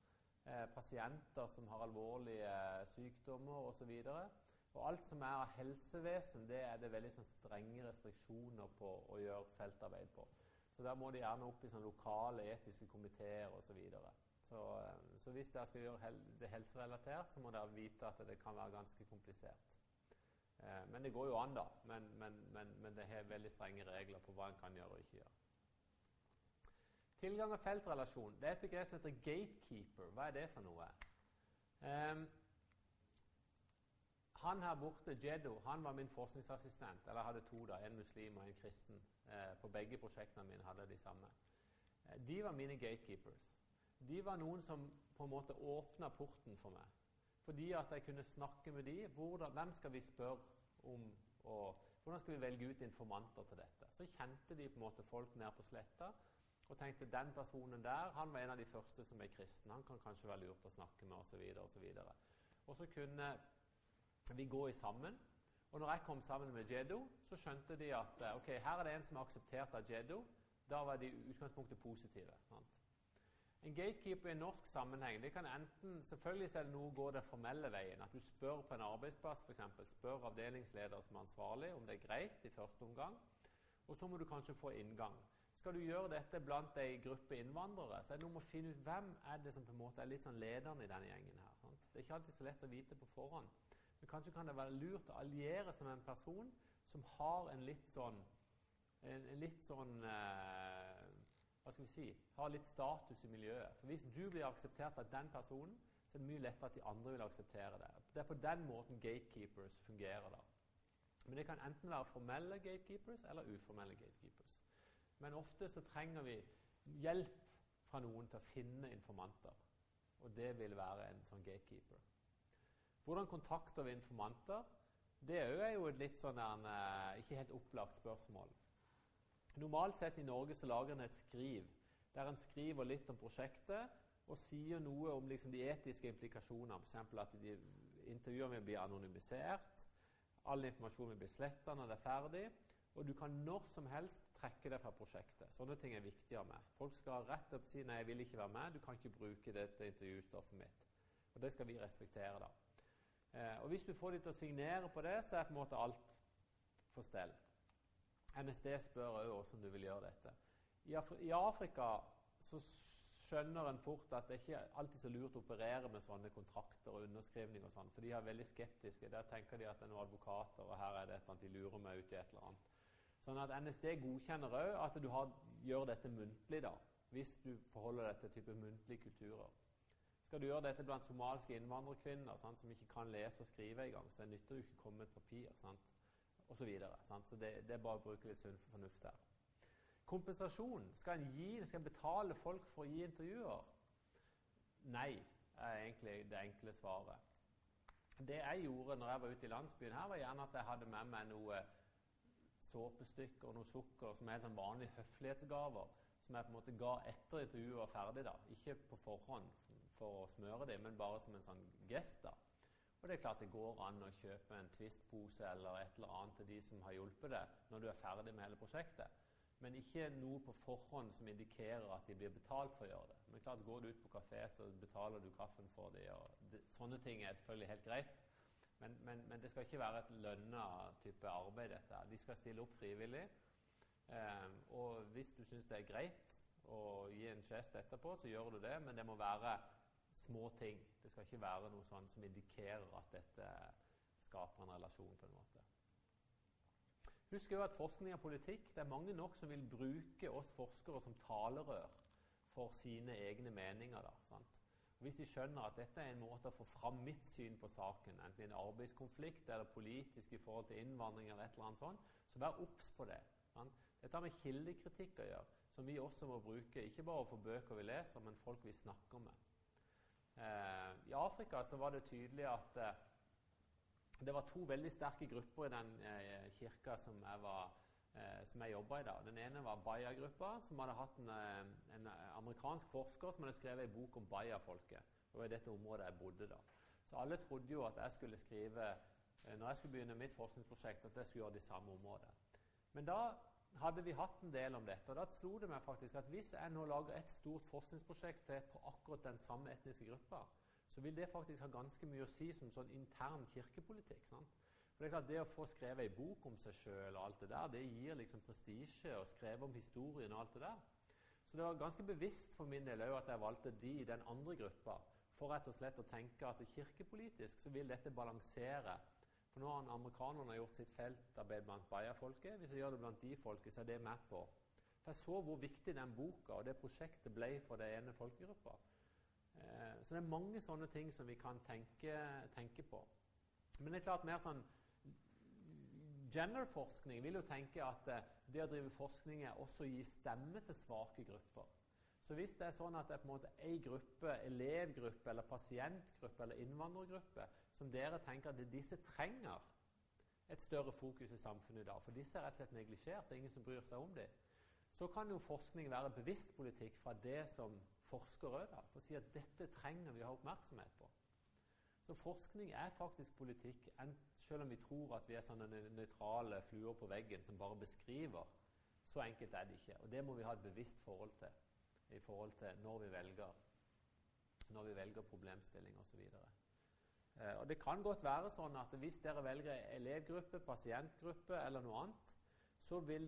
Eh, pasienter som har alvorlige sykdommer osv. Og, og alt som er av helsevesen, det er det veldig sånn, strenge restriksjoner på å gjøre feltarbeid på. Så der må de gjerne opp i sånn lokale etiske komiteer osv. Så, eh, så hvis dere skal gjøre det helserelatert, så må dere vite at det kan være ganske komplisert. Eh, men det går jo an, da. Men, men, men, men det har veldig strenge regler på hva en kan gjøre og ikke gjøre. Tilgang og feltrelasjon. Det er et begrep som heter gatekeeper. Hva er det for noe? Eh, han her borte, Jeddo, han var min forskningsassistent. Eller jeg hadde to, da, en muslim og en kristen. Eh, på begge prosjektene mine hadde de samme. Eh, de var mine gatekeepers de var noen som på en måte åpna porten for meg. Fordi at jeg kunne snakke med de, hvordan, Hvem skal vi spørre om? og Hvordan skal vi velge ut informanter til dette? Så kjente de på en måte folk nede på sletta og tenkte den personen der han var en av de første som er kristen. Han kan kanskje være lurt å snakke med osv. Og, så videre, og, så og så kunne vi gå i sammen. Og når jeg kom sammen med Jeddo, så skjønte de at eh, ok, her er det en som er akseptert av Jeddo. Da var de i utgangspunktet positive. Sant? En gatekeeper i en norsk sammenheng det kan enten selvfølgelig så er det noe å gå den formelle veien. At du spør på en arbeidsplass, f.eks. Spør avdelingsleder som er ansvarlig om det er greit i første omgang. Og så må du kanskje få inngang. Skal du gjøre dette blant ei gruppe innvandrere, så er det noe med å finne ut hvem er det som på en måte er litt sånn lederen i denne gjengen. her. Sant? Det er ikke alltid så lett å vite på forhånd. Men kanskje kan det være lurt å alliere seg med en person som har en litt sånn, en, litt sånn eh, hva skal vi si, har litt status i miljøet. For Hvis du blir akseptert av den personen, så er det mye lettere at de andre vil akseptere det. Det er på den måten gatekeepers fungerer. da. Men det kan enten være formelle gatekeepers eller uformelle gatekeepers. Men ofte så trenger vi hjelp fra noen til å finne informanter. Og det vil være en sånn gatekeeper. Hvordan kontakter vi informanter? Det er jo et litt sånn en, uh, ikke helt opplagt spørsmål. Normalt sett i Norge så lager en et skriv der en skriver litt om prosjektet og sier noe om liksom, de etiske implikasjonene. F.eks. at de vil bli anonymisert, all informasjon vil bli sletta når det er ferdig, og du kan når som helst trekke det fra prosjektet. Sånne ting er viktige med. Folk skal rett opp si 'nei, jeg vil ikke være med', du kan ikke bruke dette intervjustoffet mitt. Og Det skal vi respektere. da. Eh, og Hvis du får dem til å signere på det, så er på en måte alt på stell. NSD spør òg hvordan du vil gjøre dette. I, Afri I, Afrika så skjønner en fort at det ikke alltid så lurt å operere med sånne kontrakter og underskrivning og sånn, for de er veldig skeptiske. Der tenker de at det er noen advokater, og her er det et eller annet de lurer meg ut i et eller annet. Sånn at NSD godkjenner òg at du har, gjør dette muntlig, da, hvis du forholder deg til type muntlige kulturer. Skal du gjøre dette blant somaliske innvandrerkvinner sant, som ikke kan lese og skrive engang, så nytter det ikke å komme med et papir. sant? Osv. Så, videre, så det, det, er bare å bruke litt sunn fornuft der. Kompensasjon. Skal en gi, skal en betale folk for å gi intervjuer? Nei, er egentlig det enkle svaret. Det jeg gjorde når jeg var ute i landsbyen her, var gjerne at jeg hadde med meg noe såpestykker og noe sukker som er sånn vanlige høflighetsgaver, som jeg på en måte ga etter intervjuet var ferdig. da. Ikke på forhånd for å smøre dem, men bare som en sånn gest. da. Og det er klart det går an å kjøpe en Twist-pose eller et eller annet til de som har hjulpet deg når du er ferdig med hele prosjektet. Men ikke noe på forhånd som indikerer at de blir betalt for å gjøre det. Men klart Går du ut på kafé, så betaler du kaffen for dem. sånne ting er selvfølgelig helt greit. Men, men, men, det skal ikke være et lønna type arbeid. dette. De skal stille opp frivillig. Eh, og hvis du syns det er greit å gi en gest etterpå, så gjør du det. Men det må være små ting. Det skal ikke være noe sånn som indikerer at dette skaper en relasjon. på en måte. Husk jo at forskning og politikk det er mange nok som vil bruke oss forskere som talerør for sine egne meninger. Da, Hvis de skjønner at dette er en måte å få fram mitt syn på saken, enten i en arbeidskonflikt eller politisk i forhold til innvandring, eller et eller annet sånt, så vær obs på det. Sant? Dette har med kildekritikk å gjøre, som vi også må bruke, ikke bare for bøker vi leser, men folk vi snakker med. Eh, I Afrika så var det tydelig at eh, det var to veldig sterke grupper i den eh, kirka som jeg, var, eh, jeg jobba i da. Den ene var Baya-gruppa, som hadde hatt en, eh, en, amerikansk forsker som hadde skrevet en bok om Baya-folket. Det var i dette området jeg bodde da. Så alle trodde jo at jeg skulle skrive eh, når jeg skulle begynne mitt forskningsprosjekt, at jeg skulle gjøre det samme området. Men da hadde vi hatt en del om dette. og Da slo det meg faktisk at hvis jeg nå lager et stort forskningsprosjekt til på akkurat den samme etniske gruppa, så vil det faktisk ha ganske mye å si som sånn intern kirkepolitikk. Sant? For Det er klart det å få skrevet ei bok om seg sjøl og alt det der, det gir liksom prestisje, å skrive om historien og alt det der. Så det var ganske bevisst for min del at jeg valgte de i den andre gruppa, for rett og slett å tenke at kirkepolitisk så vil dette balansere for nå har amerikanerne gjort sitt feltarbeid blant Bayer-folket. Hvis jeg gjør det blant de folket, så er det med på. For Jeg så hvor viktig den boka og det prosjektet ble for den ene folkegruppa. Eh, så det er mange sånne ting som vi kan tenke, tenke på. Men det er klart mer sånn Gender-forskning vil jo tenke at eh, det å drive forskning er også å gi stemme til svake grupper. Så hvis det er sånn at det er på en måte ei gruppe, elevgruppe eller pasientgruppe eller innvandrergruppe som dere tenker at disse trenger et større fokus i samfunnet i dag, for disse er rett og slett neglisjert, det er ingen som bryr seg om dem, så kan jo forskning være bevisst politikk fra det som forsker òg, for å si at dette trenger vi å ha oppmerksomhet på. Så forskning er faktisk politikk, selv om vi tror at vi er sånne nøytrale fluer på veggen som bare beskriver. Så enkelt er det ikke. Og det må vi ha et bevisst forhold til i forhold til når vi velger, når vi velger problemstilling osv. Eh, og det kan godt være sånn at hvis dere velger elevgruppe, pasientgruppe eller noe annet, så det,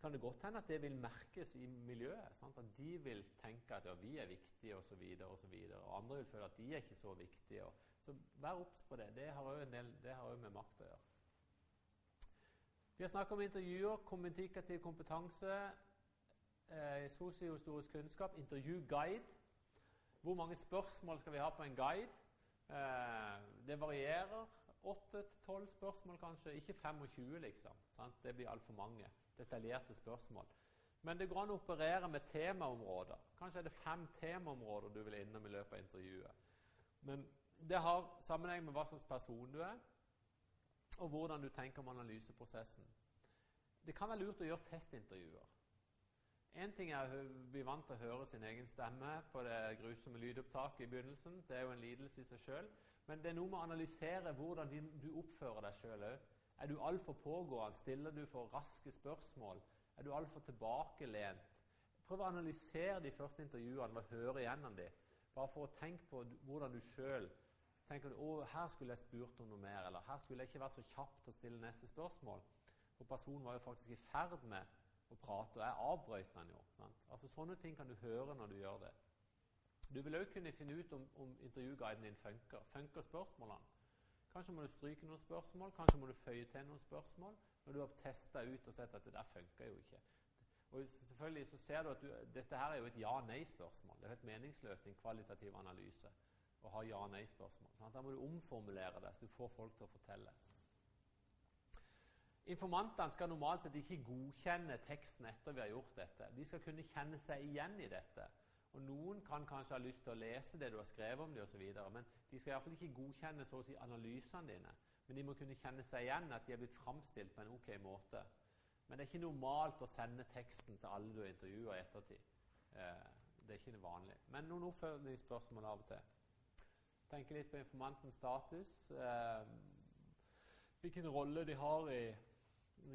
kan det godt hende at det vil merkes i miljøet. Sant? At de vil tenke at ja, vi er viktige osv. Og, og, så og andre vil føle at de er ikke så viktige. Og, så vær obs på det. Det har òg med makt å gjøre. Vi har snakket om intervjuer, kommunikativ kompetanse, eh, sosiohistorisk kunnskap, intervjuguide. Hvor mange spørsmål skal vi ha på en guide? Eh, det varierer. 8-12 spørsmål, kanskje. Ikke 25, liksom. Sant? Det blir altfor mange detaljerte spørsmål. Men det går an å operere med temaområder. Kanskje er det fem temaområder du vil innom i løpet av intervjuet. Men det har sammenheng med hva slags person du er, og hvordan du tenker om analyseprosessen. Det kan være lurt å gjøre testintervjuer. Én ting er hun blir vant til å høre sin egen stemme på det grusomme lydopptaket i begynnelsen. Det er jo en lidelse i seg sjøl. Men det er noe med å analysere hvordan du oppfører deg sjøl òg. Er du altfor pågående? Stiller du for raske spørsmål? Er du altfor tilbakelent? Prøv å analysere de første intervjuene og høre igjennom dem. Bare for å tenke på hvordan du sjøl tenker du, å, her skulle jeg spurt om noe mer, eller her skulle jeg ikke vært så kjapp til å stille neste spørsmål. For personen var jo faktisk i ferd med og prate. Og jeg avbrøt den jo. Sant? Altså Sånne ting kan du høre når du gjør det. Du vil òg kunne finne ut om, om intervjuguiden din funker. Funker spørsmålene? Kanskje må du stryke noen spørsmål, kanskje må du føye til noen spørsmål når du har testa ut og sett at det der funker jo ikke. Og selvfølgelig så ser du at du, Dette her er jo et ja-nei-spørsmål. Det er helt meningsløst i en kvalitativ analyse å ha ja-nei-spørsmål. Da må du omformulere det så du får folk til å fortelle. Informantene skal normalt sett ikke godkjenne teksten etter vi har gjort dette. De skal kunne kjenne seg igjen i dette. Og Noen kan kanskje ha lyst til å lese det du har skrevet om osv., men de skal iallfall ikke godkjenne så å si, analysene dine. Men de må kunne kjenne seg igjen at de er blitt framstilt på en ok måte. Men det er ikke normalt å sende teksten til alle du har intervjua i ettertid. Eh, det er ikke det vanlige. Men noen oppfølgingsspørsmål av og til. Tenke litt på informantens status. Eh, hvilken rolle de har i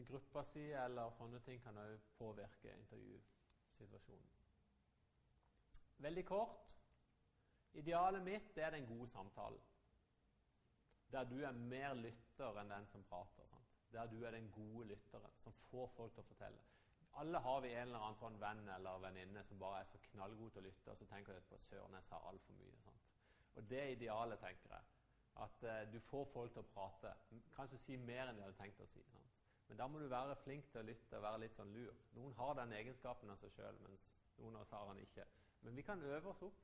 gruppa si eller sånne ting kan òg påvirke intervjusituasjonen. Veldig kort Idealet mitt er den gode samtalen. Der du er mer lytter enn den som prater. Sant? Der du er den gode lytteren som får folk til å fortelle. Alle har vi en eller annen sånn venn eller venninne som bare er så knallgod til å lytte, og så tenker du på søren, jeg sa altfor mye. Sant? Og det er idealet, tenker jeg. At eh, du får folk til å prate. Kanskje si mer enn de hadde tenkt å si. Sant? Men da må du være flink til å lytte og være litt sånn lur. Noen har den egenskapen av seg sjøl, mens noen av oss har den ikke. Men vi kan øve oss opp.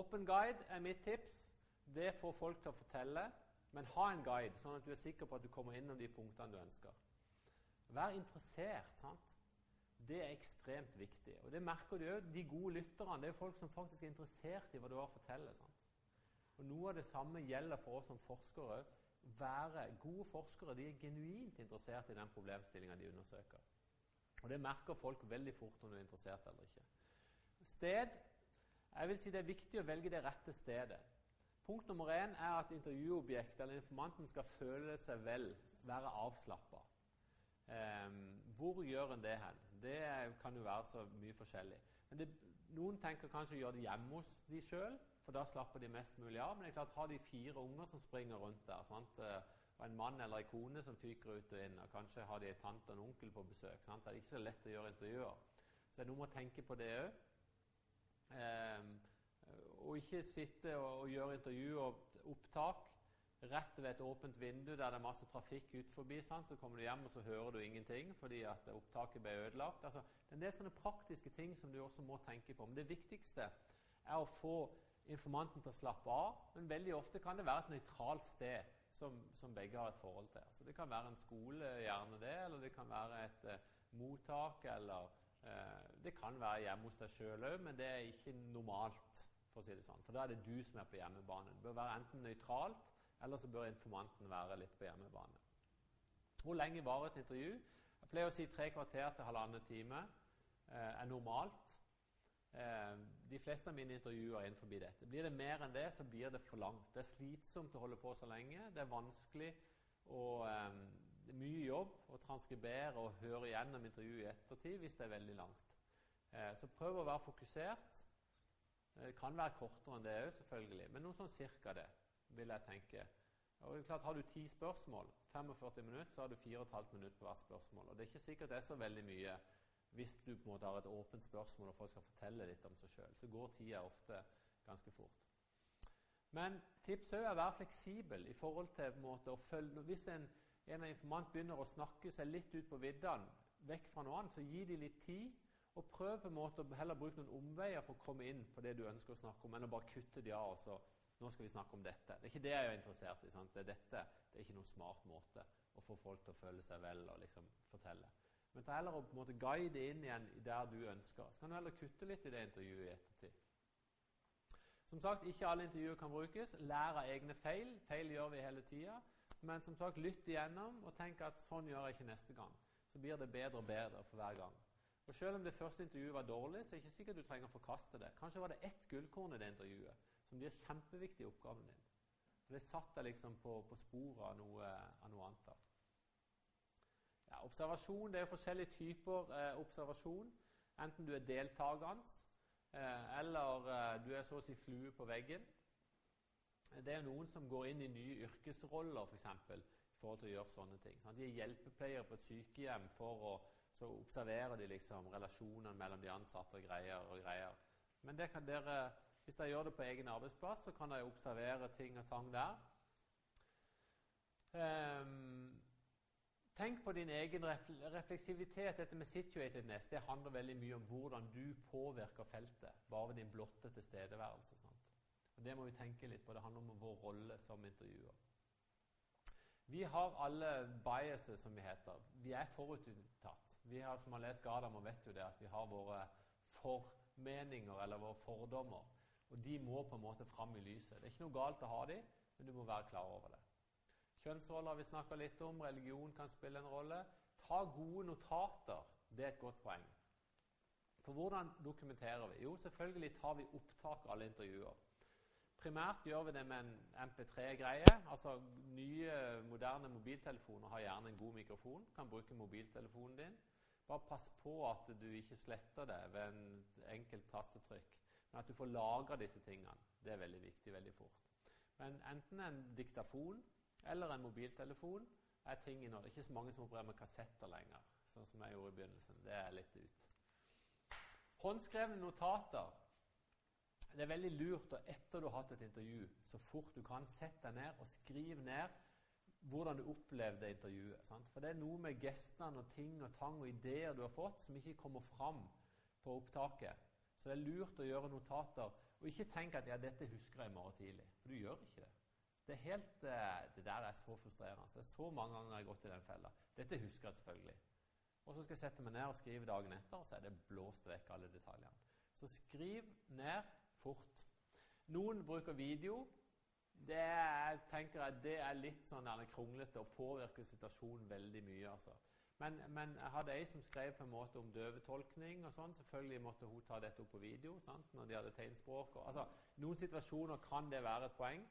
Åpen guide er mitt tips. Det får folk til å fortelle. Men ha en guide, sånn at du er sikker på at du kommer innom de punktene du ønsker. Vær interessert. sant? Det er ekstremt viktig. Og Det merker du òg. De gode lytterne det er folk som faktisk er interessert i hva du har å fortelle. sant? Og Noe av det samme gjelder for oss som forskere. Være gode forskere de er genuint interessert i den problemstillinga de undersøker. Og Det merker folk veldig fort om du er interessert eller ikke. Sted jeg vil si Det er viktig å velge det rette stedet. Punkt nummer én er at intervjuobjektet eller informanten skal føle seg vel, være avslappa. Um, hvor gjør en det hen? Det kan jo være så mye forskjellig. Men det, Noen tenker kanskje å gjøre det hjemme hos de sjøl, for da slapper de mest mulig av. Men det er klart, har de fire unger som springer rundt der, sant? Eh, og en mann eller en kone som fyker ut og inn, og kanskje har de en tante og en onkel på besøk, sant? så er det ikke så lett å gjøre intervjuer. Så det er noe med å tenke på det òg. Um, og ikke sitte og, og gjøre intervju og opptak rett ved et åpent vindu der det er masse trafikk ut forbi. Sant? Så kommer du hjem, og så hører du ingenting fordi at opptaket ble ødelagt. Altså, det er en del sånne praktiske ting som du også må tenke på. Men det viktigste er å få informanten til å slappe av. Men veldig ofte kan det være et nøytralt sted som, som, begge har et forhold til. Altså, det kan være en skole, gjerne det, eller det kan være et uh, mottak, eller uh, det kan være hjemme hos deg sjøl òg, men det er ikke normalt. For å si det sånn. For da er det du som er på hjemmebane. Det bør være enten nøytralt, eller så bør informanten være litt på hjemmebane. Hvor lenge varer et intervju? Jeg pleier å si tre kvarter til halvannen time eh, er normalt. Eh, de fleste av mine intervjuer er innenfor dette. Blir det mer enn det, så blir det for langt. Det er slitsomt å holde på så lenge. Det er vanskelig og um, det er mye jobb å transkribere og høre gjennom intervjuet i ettertid hvis det er veldig langt. Eh, så prøv å være fokusert. Det kan være kortere enn det òg, selvfølgelig, men noe sånn cirka det, vil jeg tenke. Og det er klart, Har du ti spørsmål, 45 minutter, så har du 4,5 minutter på hvert spørsmål. Og Det er ikke sikkert det er så veldig mye hvis du på en måte har et åpent spørsmål og folk skal fortelle litt om seg sjøl. Så går tida ofte ganske fort. Men tipset er å være fleksibel i forhold til en måte, å følge Hvis en, en informant begynner å snakke seg litt ut på viddene, vekk fra noe annet, så gi de litt tid og prøv på en måte å heller bruke noen omveier for å komme inn på det du ønsker å snakke om, enn å bare kutte de av. og så nå skal vi snakke om dette. Det er ikke det jeg er interessert i. Sant? Det er dette. Det er ikke noen smart måte å få folk til å føle seg vel og liksom fortelle. Men ta heller å på en måte guide inn igjen der du ønsker. Så kan du heller kutte litt i det intervjuet i ettertid. Som sagt, ikke alle intervjuer kan brukes. Lær av egne feil. Feil gjør vi hele tida. Men som sagt, lytt igjennom og tenk at sånn gjør jeg ikke neste gang. Så blir det bedre og bedre for hver gang. Og Selv om det første intervjuet var dårlig, så er det ikke sikkert du trenger å forkaste det. Kanskje var det ett gullkorn i det intervjuet som blir kjempeviktig i oppgaven din. For Det satt deg liksom på, på sporet av noe, av noe annet. Ja, observasjon det er jo forskjellige typer eh, observasjon. Enten du er deltakende, eh, eller eh, du er så å si flue på veggen. Det er noen som går inn i nye yrkesroller, f.eks. For, i forhold til å gjøre sånne ting. Sant? De er hjelpepleiere på et sykehjem for å så observerer de liksom relasjonene mellom de ansatte og greier og greier. Men det kan dere, hvis dere gjør det på egen arbeidsplass, så kan dere observere ting og tang der. Um, tenk på din egen refleksivitet. Dette med situatedness det handler veldig mye om hvordan du påvirker feltet bare ved din blotte tilstedeværelse. Sant? Og Det må vi tenke litt på. Det handler om vår rolle som intervjuer. Vi har alle biases, som vi heter. Vi er forutinntatt. Vi har, som har lest Gadamer, vet jo det at vi har våre formeninger eller våre fordommer. Og de må på en måte fram i lyset. Det er ikke noe galt å ha de, men du må være klar over det. Kjønnsroller har vi snakka litt om. Religion kan spille en rolle. Ta gode notater. Det er et godt poeng. For hvordan dokumenterer vi? Jo, selvfølgelig tar vi opptak av alle intervjuer. Primært gjør vi det med en MP3-greie. altså Nye, moderne mobiltelefoner har gjerne en god mikrofon. Kan bruke mobiltelefonen din. Bare pass på at du ikke sletter det ved en enkelt tastetrykk, men at du får lagra disse tingene. Det er veldig viktig veldig fort. Men enten en diktafon eller en mobiltelefon er ting i nå. Det er ikke så mange som opererer med kassetter lenger, sånn som jeg gjorde i begynnelsen. Det er litt ut. Håndskrevne notater. Det er veldig lurt å etter du har hatt et intervju, så fort du kan, sette deg ned og skrive ned hvordan du opplevde intervjuet. Sant? For det er noe med gestene og ting og tang og ideer du har fått, som ikke kommer fram på opptaket. Så det er lurt å gjøre notater Og ikke tenk at ja, dette husker jeg i morgen tidlig. For du gjør ikke det. Det, er helt, eh, det der er så frustrerende. Det er så mange ganger jeg har gått i den fella. Dette husker jeg selvfølgelig. Og så skal jeg sette meg ned og skrive dagen etter, og så er det blåst vekk alle detaljene. Så skriv ned fort. Noen bruker video. Det er, tenker jeg, det er litt sånn kronglete og påvirker situasjonen veldig mye. altså. Men, men, jeg hadde ei som skrev på en måte om døvetolkning. og sånn. Selvfølgelig måtte hun ta dette opp på video sant? når de hadde tegnspråk. Og, altså, noen situasjoner kan det være et poeng.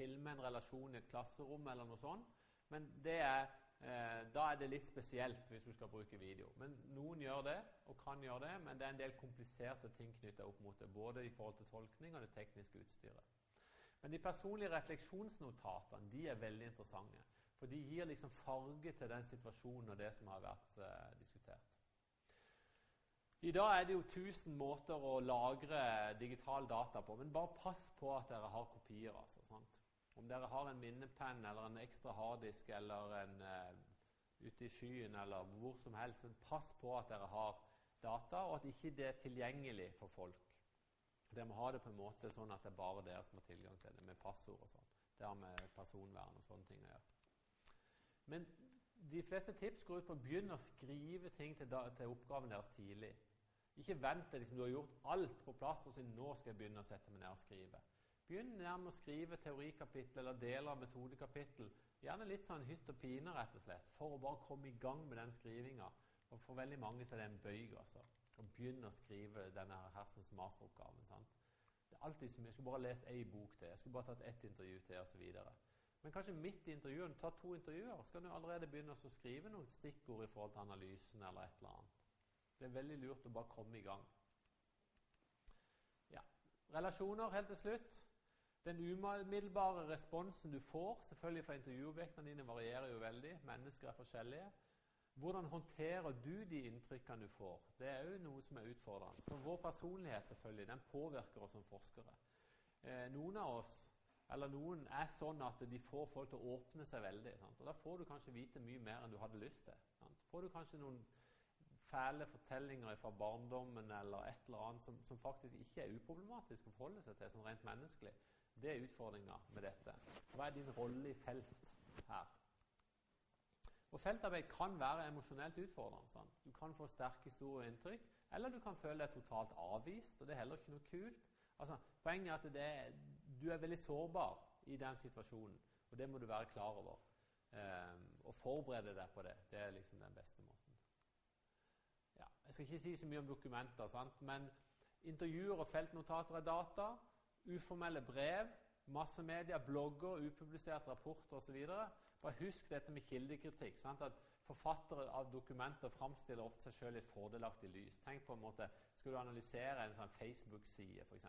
Filme en relasjon i et klasserom eller noe sånt. Men er, eh, da er det litt spesielt hvis du skal bruke video. Men Noen gjør det og kan gjøre det, men det er en del kompliserte ting knytta opp mot det. Både i forhold til tolkning og det tekniske utstyret. Men de personlige refleksjonsnotatene de er veldig interessante. For de gir liksom farge til den situasjonen og det som har vært eh, diskutert. I dag er det jo 1000 måter å lagre digital data på, men bare pass på at dere har kopier. altså? Om dere har en minnepenn eller en ekstra harddisk eller en uh, ute i skyen eller hvor som helst, pass på at dere har data, og at ikke det er tilgjengelig for folk. Dere må ha det på en måte sånn at det er bare dere som har tilgang til det, med passord og sånn. Det har med personvern og sånne ting å gjøre. Men de fleste tips går ut på å begynne å skrive ting til, til oppgaven deres tidlig. Ikke vent til liksom, du har gjort alt på plass og si nå skal jeg begynne å sette meg ned og skrive. Begynn med å skrive teorikapittel eller deler av metodekapittel. Gjerne litt sånn hytt og pine, rett og slett, for å bare komme i gang med den skrivinga. For veldig mange så er det en bøyg. altså, Å begynne å skrive denne hersens masteroppgaven. sant? Det er alltid så mye. Jeg skulle bare lest ei bok til, jeg skulle bare tatt ett intervju til osv. Men kanskje midt i intervjuet, ta to intervjuer, så kan du allerede begynne å skrive noen stikkord i forhold til analysen eller et eller annet. Det er veldig lurt å bare komme i gang. Ja. Relasjoner helt til slutt. Den umiddelbare responsen du får selvfølgelig fra intervjuobjektene dine, varierer jo veldig. Mennesker er forskjellige. Hvordan håndterer du de inntrykkene du får? Det er jo noe som er utfordrende. For vår personlighet selvfølgelig, den påvirker oss som forskere. Eh, noen av oss eller noen er sånn at de får folk til å åpne seg veldig. Sant? Og Da får du kanskje vite mye mer enn du hadde lyst til. Sant? Får du kanskje noen fæle fortellinger fra barndommen eller et eller annet som, som, faktisk ikke er uproblematisk å forholde seg til sånn rent menneskelig. Det er utfordringa med dette. Hva er din rolle i felt her? Og Feltarbeid kan være emosjonelt utfordrende. Sånn. Du kan få sterke inntrykk, eller du kan føle deg totalt avvist, og det er heller ikke noe kult. Altså, poenget er at det, du er veldig sårbar i den situasjonen, og det må du være klar over. Um, og forberede deg på det. Det er liksom den beste måten. Ja, jeg skal ikke si så mye om dokumenter, sant? men intervjuer og feltnotater er data. Uformelle brev, massemedia, blogger, upubliserte rapporter osv. Bare husk dette med kildekritikk. Sant? At Forfattere av dokumenter framstiller ofte seg selv i et fordelaktig lys. Tenk på en måte, Skal du analysere en sånn Facebook-side, f.eks.,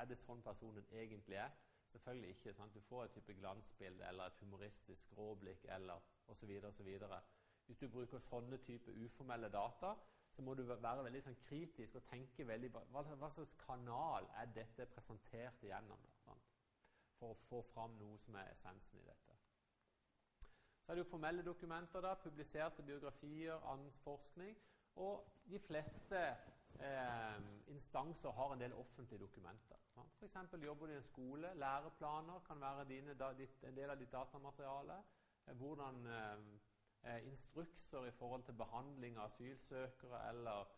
er det sånn personen egentlig er? Selvfølgelig ikke. sant? Du får et type glansbilde eller et humoristisk skråblikk eller osv. Hvis du bruker sånne type uformelle data, så må du være veldig sånn kritisk og tenke veldig hva, hva, slags kanal er dette presentert igjennom? Da, sånn, For å få fram noe som er essensen i dette. Så er det jo formelle dokumenter, da, publiserte biografier, annen forskning. Og de fleste eh, instanser har en del offentlige dokumenter. F.eks. jobber du i en skole. Læreplaner kan være dine, da, ditt, en del av ditt datamateriale. Eh, hvordan eh, eh, instrukser i forhold til behandling av asylsøkere eller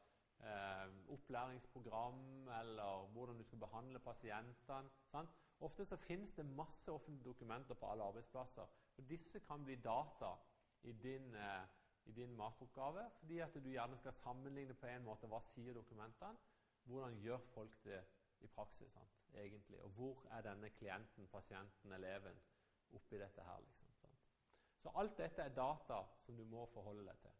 eh, opplæringsprogram eller hvordan du skal behandle pasientene. Sant? Ofte så finnes det masse offentlige dokumenter på alle arbeidsplasser. Og Disse kan bli data i din, eh, i din masteroppgave, fordi at du gjerne skal sammenligne på en måte hva sier dokumentene, hvordan gjør folk det i praksis sant, egentlig, og hvor er denne klienten, pasienten, eleven oppi dette her. liksom. Så alt dette er data som du må forholde deg til.